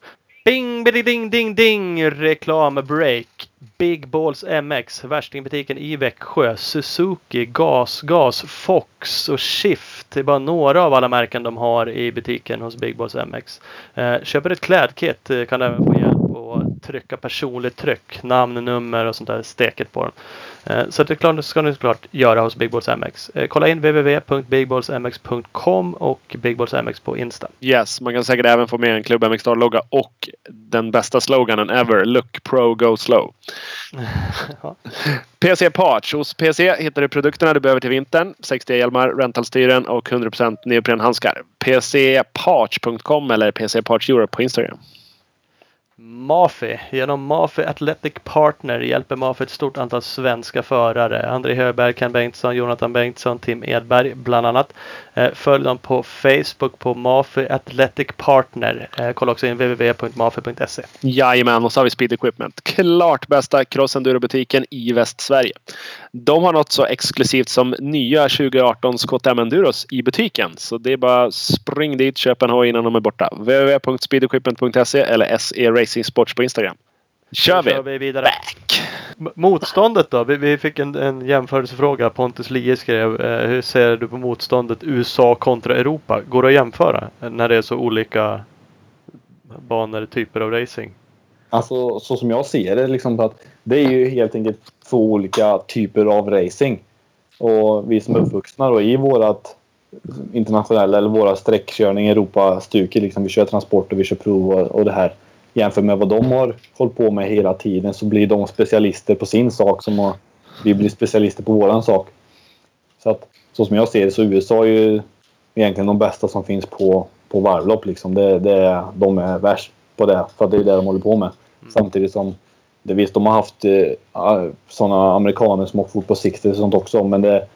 Bing, bidi, ding, ding, ding! Reklambreak. Big Balls MX. Värstingbutiken i Växjö. Suzuki, Gas, Gas, Fox och Shift. Det är bara några av alla märken de har i butiken hos Big Balls MX. Eh, köper ett klädkit eh, kan du även få att trycka personligt tryck. Namn, nummer och sånt där steket på dem. Eh, så det är klart, det ska ni såklart göra hos Big Balls MX. Eh, kolla in www.bigballsmx.com och Big Balls MX på Insta. Yes, man kan säkert även få med en Club MX Star-logga och den bästa sloganen ever. Look pro, go slow. Ja. PC Parts. Hos PC hittar du produkterna du behöver till vintern. 60 hjälmar, rentalstyren och 100% neoprenhandskar. PCparts.com eller PC Parts Europe på Instagram. Mafi. Genom Mafi Athletic Partner hjälper Mafi ett stort antal svenska förare. André Höberg, Ken Bengtsson, Jonathan Bengtsson, Tim Edberg bland annat. Eh, följ dem på Facebook på Mafi Athletic Partner. Eh, kolla också in www.mafi.se. Jajamän, och så har vi Speed Equipment. Klart bästa cross-enduro-butiken i Västsverige. De har något så exklusivt som nya 2018 KTM Enduros i butiken. Så det är bara spring dit, köp en hoj innan de är borta. www.speedequipment.se eller SE Racing Sports på Instagram. Kör vi! kör vi vidare. Back! Motståndet då? Vi, vi fick en, en jämförelsefråga. Pontus Lie skrev. Eh, hur ser du på motståndet USA kontra Europa? Går det att jämföra eh, när det är så olika banor, typer av racing? Alltså så som jag ser det liksom att det är ju helt enkelt två olika typer av racing. Och vi som är uppvuxna då i vårat internationella eller våra sträckkörning Europa-stuket liksom. Vi kör transport och vi kör prov och, och det här. Jämfört med vad de har hållit på med hela tiden så blir de specialister på sin sak som har, vi blir specialister på våran sak. Så att så som jag ser det så USA är ju egentligen de bästa som finns på, på varvlopp liksom. Det, det, de är värst på det för att det är det de håller på med. Samtidigt som det visst, de har haft eh, sådana amerikaner som åkt fort på 60 och sånt också men det,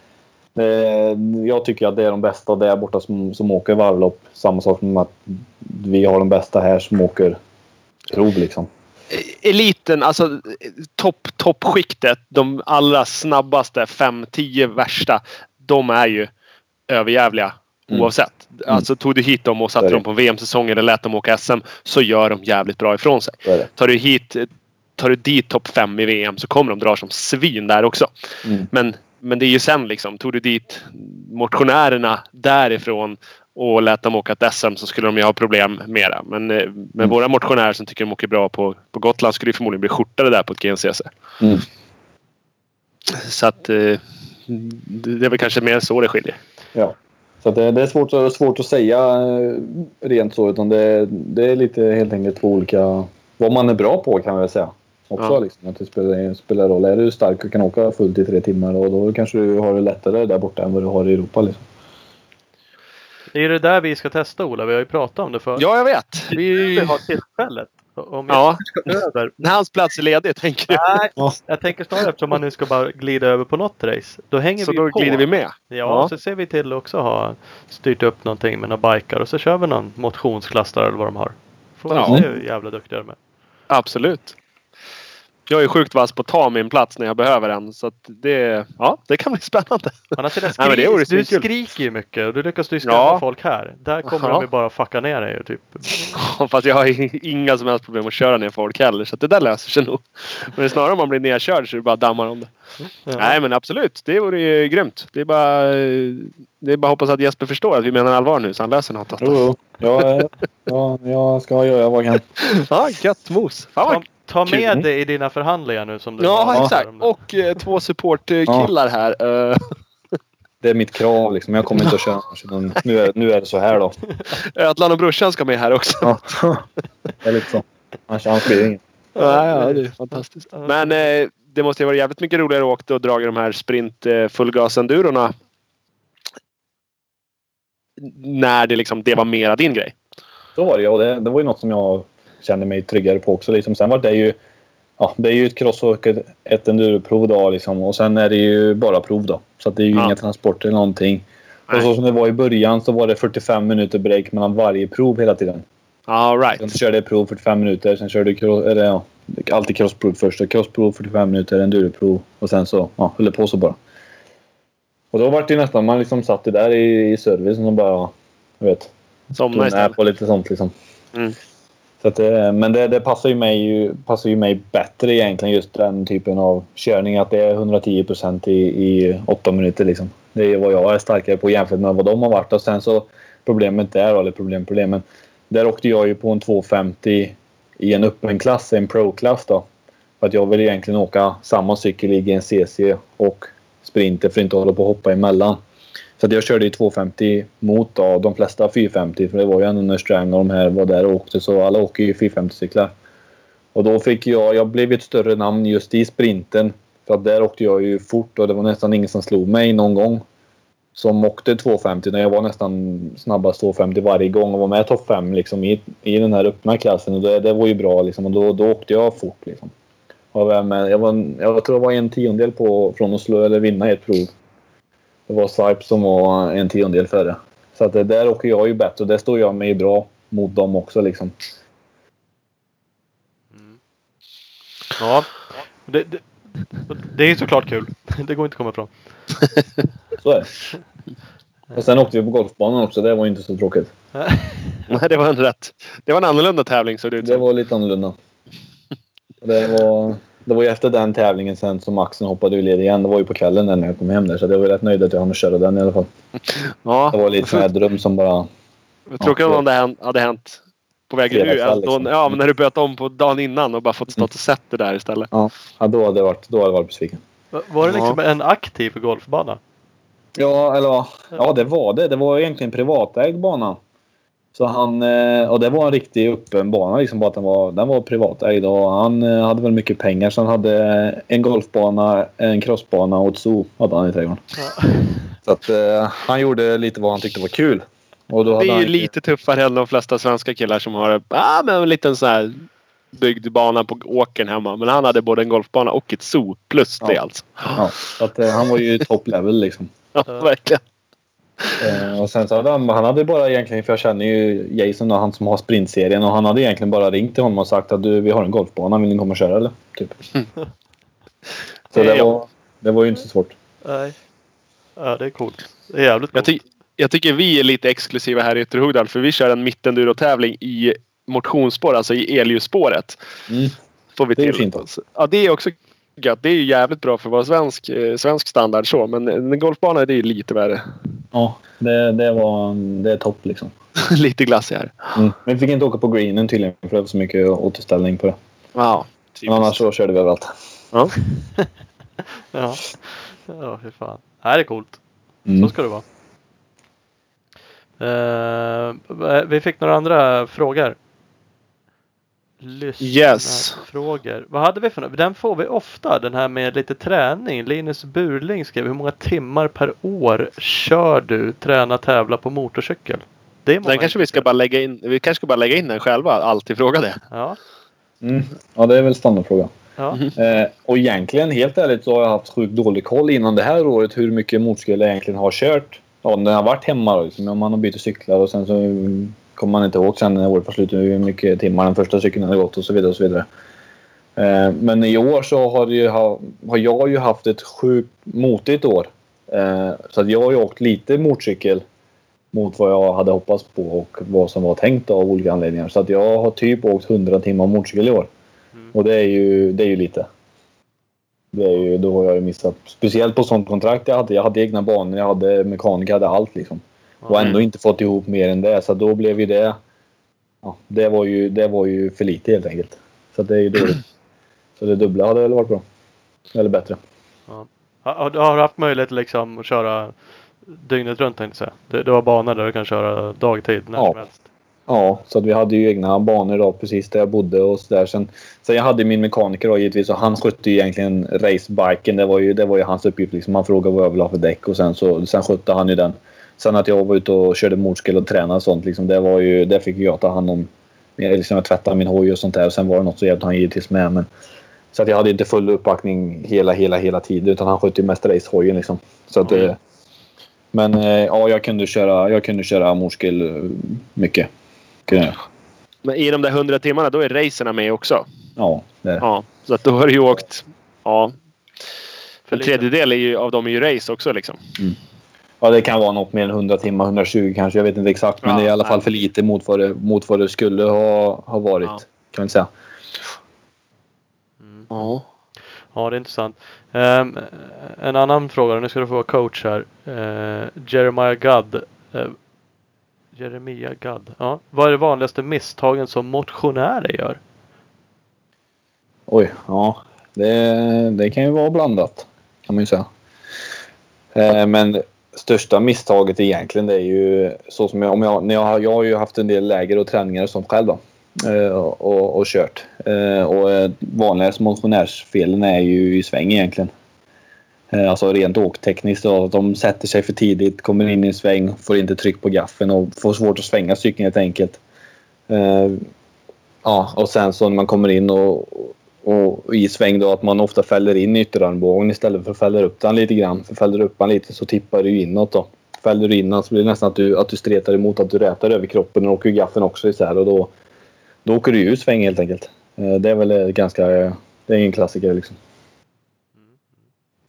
det, jag tycker att det är de bästa där borta som, som åker varvlopp. Samma sak som att vi har de bästa här som åker prov liksom. eliten, alltså topp, toppskiktet, de allra snabbaste 5-10 värsta, de är ju överjävliga Mm. oavsett. Alltså tog du hit dem och satte dem på VM-säsong eller lät dem åka SM så gör de jävligt bra ifrån sig. Tar du hit Tar du dit topp 5 i VM så kommer de dra som svin där också. Mm. Men, men det är ju sen liksom. Tog du dit motionärerna därifrån och lät dem åka ett SM så skulle de ju ha problem mera. Men eh, med Mm. våra motionärer som tycker de åker bra på, på Gotland skulle det förmodligen bli skjortade där på ett GNCC. Mm. Så att eh, det det är väl kanske mer så det skiljer. Ja. Så det, det är svårt, att- svårt att säga eh, rent så. Utan det, det är lite helt enkelt två olika... Vad man är bra på kan man väl säga. Också Ja. liksom, att det spelar, spelar roll. Är du stark och kan åka fullt i tre timmar och då kanske du har det lättare där borta än vad du har i Europa. Liksom. Det är det där vi ska testa Ola. Vi har ju pratat om det förut. Ja, jag vet. Vi har tillfället. Om jag ja, ska över. när hans plats är ledig tänker du. Nej, jag tänker snarare eftersom man nu ska bara glida över på något race. Då hänger Så vi då på. glider vi med. Ja, Ja. så ser vi till att också ha styrt upp någonting med några bikar och så kör vi någon motionsklass där eller vad de har. Får vi Ja. se hur jävla duktiga de är. Absolut. Jag är sjukt vass på att ta min plats när jag behöver den. Så att det, ja, det kan bli spännande. Det Nej, men skri- du skriker ju mycket och du lyckas ju skrämma Ja. folk här. Där kommer Ja. de ju bara fucka ner dig. Typ. Fast jag har inga som helst problem att köra ner folk heller. Så att det där löser sig nog. Men snarare om man blir nedkörd så är det bara dammar om det. Ja. Nej men absolut. Det vore ju grymt. Det är bara, det är bara att hoppas att Jesper förstår att vi menar allvar nu så han löser något. Jo, jo. Ja, ja, jag ska göra vad jag kan. Ja, gött mos. Fan Ta, ta med Kul. det i dina förhandlingar nu som du Ja, har. exakt. Och eh, två supportkillar här. Eh, Det är mitt krav liksom. Jag kommer inte att köra utan nu är, nu är det så här då. Ödlan och brorsan ska med här också. Ja. Det är lite så. Annars blir det inget. Ja, ja, det är fantastiskt. Men eh, det måste ju vara jävligt mycket roligare att åka och dra i de här sprint eh, fullgas-endurorna. När det liksom, det var mera din grej. Så var det och det, det var ju något som jag kände mig tryggare på också. Liksom. Sen var det ju Ja, det är ju ett cross och ett, ett enduroprov då liksom. Och sen är det ju bara prov då. Så att det är ju Ja. inga transporter eller någonting. Nej. Och så som det var i början så var det 45 minuter break mellan varje prov hela tiden. All Sen right. körde jag prov 45 minuter, sen körde jag cross, eller ja, alltid crossprov först. Crossprov 45 minuter, enduroprov och sen så ja, höll det på så bara. Och då var det ju nästan, man liksom satt där i, i servicen och bara, ja, du vet, Somna istället. och lite sånt liksom. Mm. Så att eh, men det, det passar, ju mig, passar ju mig bättre egentligen just den typen av körning. Att det är 110 procent i, i åtta minuter liksom. Det är vad jag är starkare på jämfört med vad de har varit. Och sen så problemet där, eller problem, problemen. Där åkte jag ju på en 250 i en öppen klass, en pro-klass då. För att jag vill egentligen åka samma cykel i GNCC och sprinter för att inte hålla på och hoppa emellan. Så att jag körde ju 250 mot då, de flesta 450 för det var ju ändå när Strang och de här var där och åkte så alla åker ju 450 cyklar. Och då fick jag, jag blev ju ett större namn just i sprinten. För att där åkte jag ju fort och det var nästan ingen som slog mig någon gång. som åkte 250 när jag var nästan snabbast 250 varje gång och var med topp 5 liksom, i, i den här öppna klassen. Och det, det var ju bra liksom, och då, då åkte jag fort. Liksom. Jag, var med, jag, var, jag tror jag var en tiondel på, från att slå eller vinna ett prov. Det var Swipe som var en tiondel före. Så att det, där åker jag ju bättre och där står jag mig bra mot dem också. Liksom. Ja, det, det, det är såklart kul. Det går inte att komma ifrån. Så är det. Och sen åkte vi på golfbanan också. Det var ju inte så tråkigt. Nej, det var en rätt. Det var en annorlunda tävling såg det ut Det som. var lite annorlunda. Det var, det var ju efter den tävlingen sen som Maxen hoppade ur led igen. Det var ju på kvällen när jag kom hem där. Så jag var rätt nöjd att jag hann köra den i alla fall. Det Ja, var lite sån här dröm som bara... tråkigt om det hänt- hade hänt på vägen ur. Alltså, då, liksom. ja, men när du böt om på dagen innan och bara fått stått och sett det där istället. Ja, ja då hade jag varit, då hade jag varit besviken. Va- Var det liksom en aktiv golfbana? Ja, eller ja, ja, det var det. Det var egentligen en privatägd bana. Så han, eh, och det var en riktig öppen bana liksom, bara att den var, den var privatägd och han eh, hade väl mycket pengar så han hade en golfbana, en crossbana och ett zoo hade han i trädgården. Ja. Så att eh, han gjorde lite vad han tyckte var kul. Och då Det hade är han ju lite tuffare än de flesta svenska killar som har ah, men en liten sån här byggd bana på åkern hemma. Men han hade både en golfbana och ett zoo plus det Ja. alltså. Ja, så att, eh, han var ju top level liksom. Ja. verkligen. Eh, och sen så hade han, han hade bara egentligen, för jag känner ju Jason och han som har sprintserien och han hade egentligen bara ringt till honom och sagt att du, vi har en golfbana, vill ni komma och köra eller? Typ. Så det var, det var ju inte så svårt. Nej. Ja, det är coolt. Det är jävligt Jag, coolt. ty jag tycker vi är lite exklusiva här i Ytterhogdal för vi kör en mittenduro-tävling i motionsspår, alltså i elljusspåret. Mm. Får vi Det är till. fint också. Ja, det är också gött. Det är ju jävligt bra för att vara svensk, eh, svensk standard så. Men en golfbana det är ju lite värre. Ja, det, det var det är topp liksom. lite glassigare. Mm. Men vi fick inte åka på greenen tydligen för det var så mycket återställning på det. Ja. Men annars så körde vi överallt. Ja. Ja. Ja, fy fan. Det här är coolt. Mm. Så ska det vara. Eh, vi fick några andra frågor. Yes. Frågor. Vad hade vi för något? Den får vi ofta. Den här med lite träning. Linus Burling skrev hur många timmar per år kör du träna tävla på motorcykel? Det Den kanske vi ska bara lägga in. Vi kanske ska bara lägga in den själva. Alltid fråga det. Ja. Mm. Ja, det är väl standardfråga. ja. Eh, och egentligen, helt ärligt, så har jag haft sjukt dålig koll innan det här året hur mycket motorcykel jag egentligen har kört. Ja, när jag har varit hemma då, liksom, om man har bytt cyklar och sen så mm, kommer man inte ihåg sen när året var slut hur mycket timmar den första cykeln hade gått och så vidare. Och så vidare. Eh, men i år så har, ju ha, har jag ju haft ett sjukt motigt år. Eh, så att jag har ju åkt lite motorcykel mot vad jag hade hoppats på och vad som var tänkt av olika anledningar. Så att jag har typ åkt 100 timmar motorcykel i år. Och det är ju, det är ju lite. Det är ju, då har jag ju missat. Speciellt på sånt kontrakt jag hade. Jag hade egna banor, jag hade mekaniker, jag hade allt liksom. Och ändå inte fått ihop mer än det. Så då blev ju det... Ja, det, var ju, det var ju för lite helt enkelt. Så det är ju dåligt. Så det dubbla hade väl varit bra. Eller bättre. Har, har har du haft möjlighet liksom att köra dygnet runt tänkte jag säga? Du, du har banor där du kan köra dagtid när Ja. som helst. Ja, så vi hade ju egna banor då precis där jag bodde och så där. Sen, sen jag hade min mekaniker då givetvis och han skötte ju egentligen racebiken. Det var ju, det var ju hans uppgift. Liksom. Han frågade vad jag ville ha för däck och sen, så, sen skötte han ju den. Sen att jag var ute och körde motorcykel och tränade och sånt. Liksom, det, var ju, det fick jag ta hand om. Jag, liksom, jag tvättade min hoj och sånt där. Och sen var det något så hjälpte han givetvis med. Men, så att jag hade inte full uppbackning hela, hela, hela tiden. Utan han skötte ju mest racehojen liksom. Så att, Mm. eh, men eh, ja, jag kunde köra, jag kunde köra motorcykel eh, mycket. Kunde. Men i de där 100 timmarna då är racerna med också. Ja, det är det. Ja. Så att då har du ju åkt. Ja. För En tredjedel är ju, av dem är ju race också liksom. Ja, det kan vara något mer än 100 timmar, 120 kanske. Jag vet inte exakt. Men Ja, det är i alla fall för lite mot vad det, mot vad det skulle ha, ha varit. Ja. Kan man säga. Ja. Ja, det är intressant. Ehm, en annan fråga, nu ska du få vara coach här. Uh, Jeremiah Gadd. Uh, Jeremia Gadd. Ja. Vad är det vanligaste misstagen som motionärer gör? Oj, ja. Det, det kan ju vara blandat. Kan man ju säga. Eh, men största misstaget egentligen det är ju så som jag, om jag, när jag, har- jag har ju haft en del läger och träningar och sånt själv då. Eh, och, och, och kört. Eh, och eh, vanligast vanligaste motionärsfelen är ju i sväng egentligen. Alltså rent åktekniskt. Då, att de sätter sig för tidigt, kommer in i en sväng, får inte tryck på gaffeln och får svårt att svänga cykeln helt enkelt. Ja, och sen så när man kommer in och, och i sväng då att man ofta fäller in ytterarmbågen istället för att fälla upp den lite grann. För fäller du upp den lite så tippar du inåt då. Fäller du inåt så blir det nästan att du, att du stretar emot att du rätar över kroppen och åker gaffeln också isär och då, då åker du ju ur sväng helt enkelt. Eh, Det är väl eh, ganska, det är en klassiker liksom.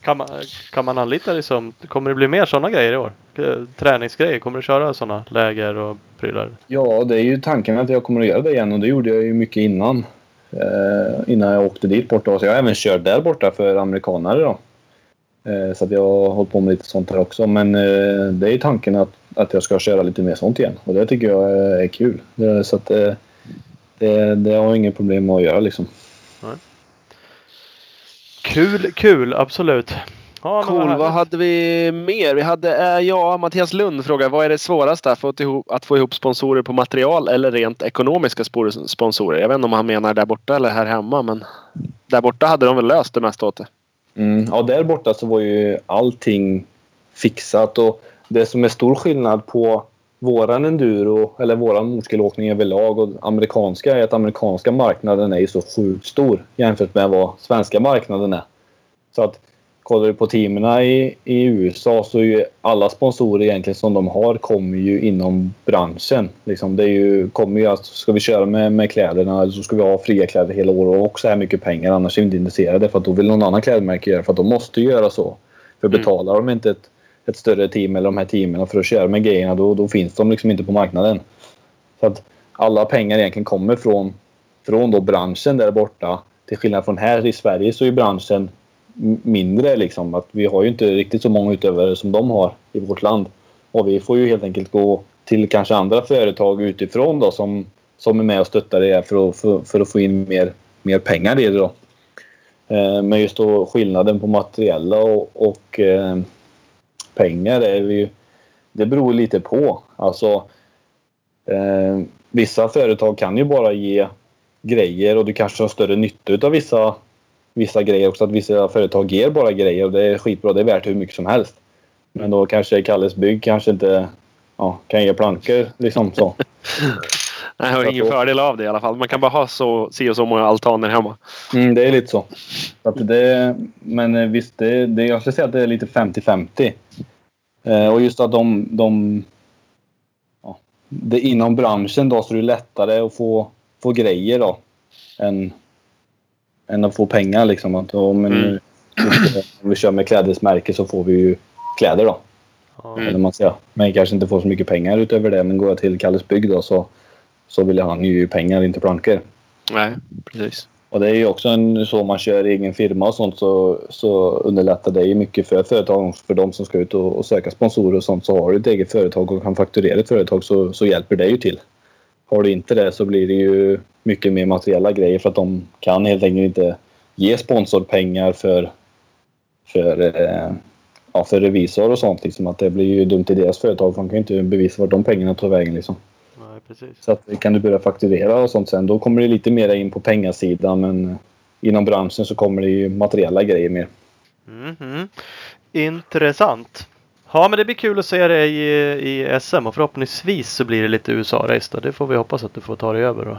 Kan man, kan man anlita liksom, kommer det bli mer sådana grejer i år? Eh, Träningsgrejer, kommer du köra sådana läger och prylar? Ja, det är ju tanken att jag kommer att göra det igen och det gjorde jag ju mycket innan. Eh, innan jag åkte dit borta. Så jag har även kört där borta för amerikanare då. Eh, så att jag har hållit på med lite sånt här också. Men eh, det är tanken att, att jag ska köra lite mer sånt igen. Och det tycker jag är, kul. Det, så att eh, det, det har jag inget problem med att göra liksom. Kul, kul, absolut. Ja, Cool. Vad hade vi mer? Vi hade, eh, ja, Mattias Lund frågar vad är det svåraste att få, ihop, att få ihop sponsorer på material eller rent ekonomiska spor- sponsorer? Jag vet inte om han menar där borta eller här hemma men där borta hade de väl löst det mesta åt det. Mm, ja, där borta så var ju allting fixat och det som är stor skillnad på våran enduro eller våran motorcykelåkning överlag och amerikanska är att amerikanska marknaden är ju så sjukt stor jämfört med vad svenska marknaden är. Så att kollar du på teamen i, i USA så är ju alla sponsorer egentligen som de har kommer ju inom branschen. Liksom det är ju, kommer ju att ska vi köra med, med kläderna så ska vi ha fria kläder hela året och också här mycket pengar annars är vi inte intresserade för att då vill någon annan klädmärke göra för att de måste göra så. För Mm. betalar de inte ett, ett större team eller de här teamen för att köra med grejerna då, då finns de liksom inte på marknaden. Så att alla pengar egentligen kommer från, från då branschen där borta. Till skillnad från här i Sverige så är branschen mindre liksom. Att vi har ju inte riktigt så många utövare som de har i vårt land. Och vi får ju helt enkelt gå till kanske andra företag utifrån då som, som är med och stöttar det här för att, för, för att få in mer, mer pengar i det då. Eh, Men just då skillnaden på materiella och, och eh, pengar är ju, det beror lite på. Alltså eh, vissa företag kan ju bara ge grejer och du kanske har större nytta av vissa, vissa grejer också. Att vissa företag ger bara grejer och det är skitbra. Det är värt hur mycket som helst. Men då kanske Kalles Bygg kanske inte ja, kan ge plankor liksom så. Nej, jag har ingen fördel av det i alla fall. Man kan bara ha så, si och så många altaner hemma. Mm, det är lite så. att det, men eh, visst, det, det, jag skulle säga att det är lite 50-50. Eh, och just att de... de ja, det, inom branschen då så är det lättare att få, få grejer då. Än, än att få pengar liksom. Att, och, men, Mm. Om vi kör med klädesmärke så får vi ju kläder då. Mm. Eller man säger. Men kanske inte får så mycket pengar utöver det. Men går jag till Kalles Bygg då så, så vill han ju pengar, inte plankor. Nej, precis. Och det är ju också en, så man kör egen firma och sånt så, så underlättar det ju mycket för företagen. För de som ska ut och, och söka sponsorer och sånt så har du ett eget företag och kan fakturera ett företag så, så hjälper det ju till. Har du inte det så blir det ju mycket mer materiella grejer för att de kan helt enkelt inte ge sponsorpengar för, för, eh, ja, för revisor och sånt. Liksom att det blir ju dumt i deras företag för de kan ju inte bevisa vart de pengarna tar vägen. Liksom. Nej, precis. Så att kan du börja fakturera och sånt sen, då kommer det lite mer in på pengasidan. Men inom branschen så kommer det ju materiella grejer mer. Mhm. Intressant. Ja, men det blir kul att se dig i, i SM och förhoppningsvis så blir det lite USA-race då. Det får vi hoppas att du får ta dig över och,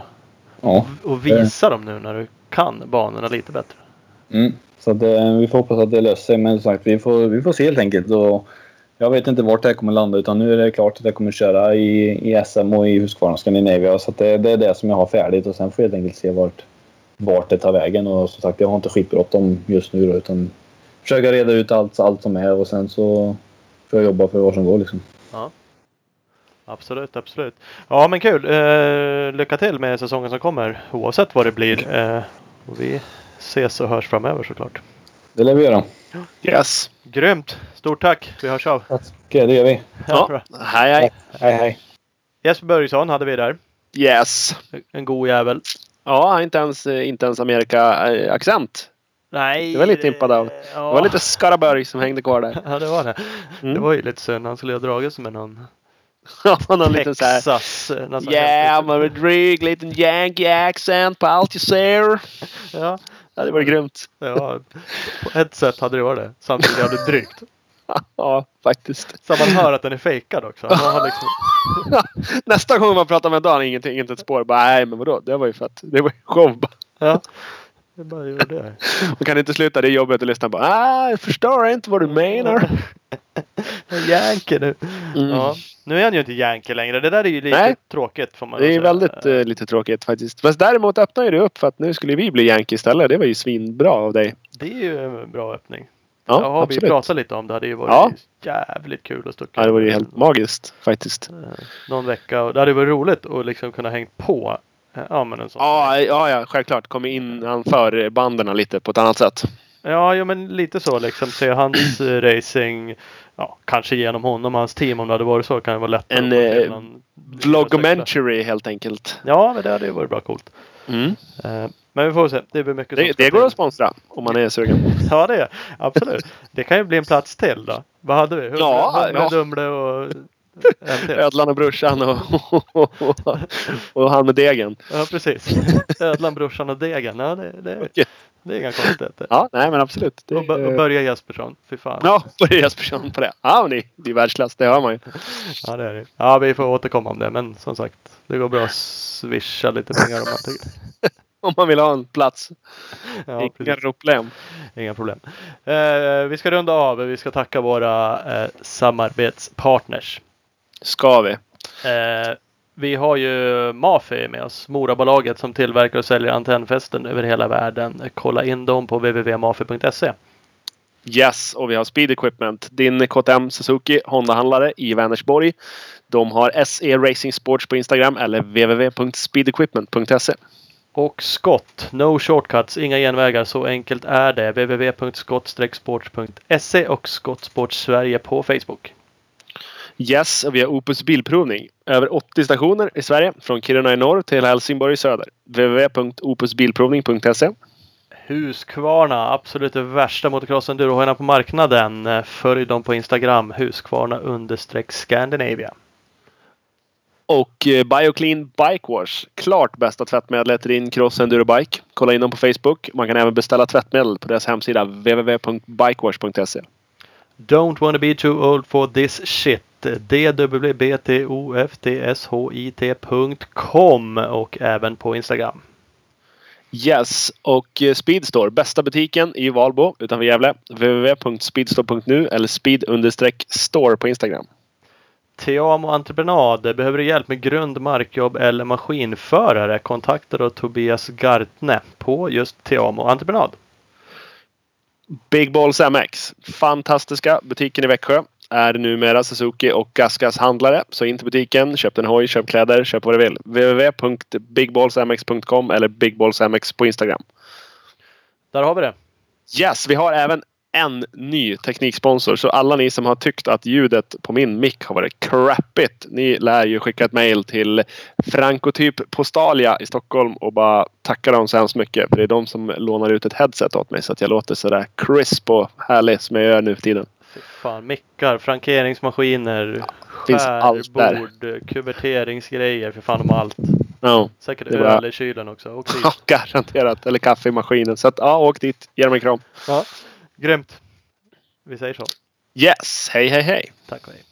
Ja. och visa dem nu när du kan banorna lite bättre. Mm. Så att, eh, vi får hoppas att det löser sig. Men som sagt, vi får, vi får se helt enkelt. Och jag vet inte vart det här kommer landa utan nu är det klart att jag kommer köra i, i SM och i Husqvarna Scandinavia. Så det, det är det som jag har färdigt och sen får jag helt enkelt se vart, vart det tar vägen. Och som sagt, jag har inte skitbråttom just nu då, utan försöka reda ut allt, allt som är och sen så får jag jobba för vad som går liksom. Absolut, absolut. Ja, men kul. Eh, lycka till med säsongen som kommer oavsett vad det blir. Eh, och vi ses och hörs framöver såklart. Det lär vi göra. Yes. Grymt! Stort tack! Vi hörs av. Okej, det gör vi. Ja. bra. Hej, hej. Hej, hej. Jesper Börjesson hade vi där. Yes. En god jävel. Ja, inte ens, eh, inte ens Amerika-accent. Nej. Det var lite impad av. Ja. Det var lite Skaraborg som hängde kvar där. Ja, det var det. Mm. Det var ju lite synd. Han skulle ha dragit sig med någon Ja, någon liten så här. Eh, Yeah, I'm a dryg liten yankee accent på allt jag ser. Ja, Ja, det var grymt. Ja, på ett sätt hade det varit det. Samtidigt jävligt drygt. Ja, faktiskt. Så man hör att den är fejkad också. Man har liksom, Nästa gång man pratar med Dan, ingenting, inte ett spår. Bara, nej, men vadå? Det var ju för att det var ju show. ja, det bara gjorde det. Man kan inte sluta, det är jobbigt att lyssna på. Ah, jag förstår inte vad du menar. Yankee nu. Mm. Ja. Nu är han ju inte Yankee längre. Det där är ju lite Nej. tråkigt får man Det är säga. väldigt eh, lite tråkigt faktiskt. Fast däremot öppnar ju det upp för att nu skulle vi bli Yankee istället. Det var ju svinbra av dig. Det är ju en bra öppning. Ja, Ja, har vi absolut. pratat lite om. Det hade ju varit Ja. jävligt kul att stå Ja, det var ju helt magiskt faktiskt. eh, någon vecka. Och det hade varit roligt att liksom kunna hänga på. eh, Ja, men en sån. Ja, ja, ja självklart. Kom innanför banden lite på ett annat sätt. Ja, ja, men lite så liksom. Se hans eh, racing. Ja, kanske genom honom och hans team. Om det hade varit så kan det vara lättare. En, eh, helt enkelt. Ja, men det hade ju varit bra coolt. Mm. Eh, Men vi får se. Det blir mycket Det, det går att sponsra om man är sugen. Ja, det är absolut. Det kan ju bli en plats till då. Vad hade vi? Humle, Ja. Dumle och en till. Ödlan och brorsan och, och, han med degen. Ja, precis. Ödlan, brorsan och Degen. Ja, det, det, Okej. Det är inga konstigheter. Ja, nej men absolut. Det, Och, och Börje Jespersson. Fy fan. Ja, Börje Jespersson på det. Ja, men det, det är världsklass. Det hör man ju. Ja, det är det. Ja, vi får återkomma om det. Men som sagt, det går bra att swisha lite pengar om man tycker. Om man vill ha en plats. Ja, Inga precis. problem. Inga problem. Eh, vi ska runda av. Vi ska tacka våra eh, samarbetspartners. Ska vi? Eh, vi har ju Mafi med oss, Morabolaget som tillverkar och säljer antennfästen över hela världen. Kolla in dem på www.mafi.se. Yes, och vi har Speed Equipment. Din KTM Suzuki Honda-handlare i Vänersborg. De har SE Racing Sports på Instagram eller www.speedequipment.se. Och Skott, no shortcuts, inga genvägar, så enkelt är det. www.skott-sports.se och Skottsport Sverige på Facebook. Yes, och vi har Opus Bilprovning. Över 80 stationer i Sverige. Från Kiruna i norr till Helsingborg i söder. www.opusbilprovning.se Husqvarna, absolut det värsta motocross-endurohojarna på marknaden. Eh, Följ dem på Instagram, Husqvarna understreck Scandinavia. Och eh, Bioclean Bike Wash. Klart bästa tvättmedlet i din cross enduro bike. Kolla in dem på Facebook. Man kan även beställa tvättmedel på deras hemsida www.bikewash.se. Don't wanna be too old for this shit. dwbtofthshit.com och även på Instagram. Yes, och eh, Speedstore. Bästa butiken i Valbo utanför Gävle. www.speedstore.nu eller speed-store på Instagram. Teamo Entreprenad. Behöver du hjälp med grund, markjobb eller maskinförare? Kontakta då Tobias Gartne på just Teamo Entreprenad. Big Balls MX. Fantastiska butiken i Växjö. Är numera Suzuki och Gasgas handlare. Så in till butiken, köp en hoj, köp kläder, köp vad du vill. www.bigballsmx.com eller bigballsmx på Instagram. Där har vi det. Yes, vi har även en ny tekniksponsor. Så alla ni som har tyckt att ljudet på min mick har varit crappigt. Ni lär ju skicka ett mail till Frankotyp Postalia i Stockholm och bara tacka dem så hemskt mycket. För det är de som lånar ut ett headset åt mig så att jag låter sådär crisp och härlig som jag gör nu för tiden. Fan, mickar, frankeringsmaskiner, skärbord, kuverteringsgrejer. För fan de har allt. Ja, Säkert är bara- öl i kylen också. Ja, garanterat. Eller kaffe i maskinen. Så att, ja, åk dit. Ge dem en kram. ja, grymt. Vi säger så. Yes, hej hej hej. Tack och hej.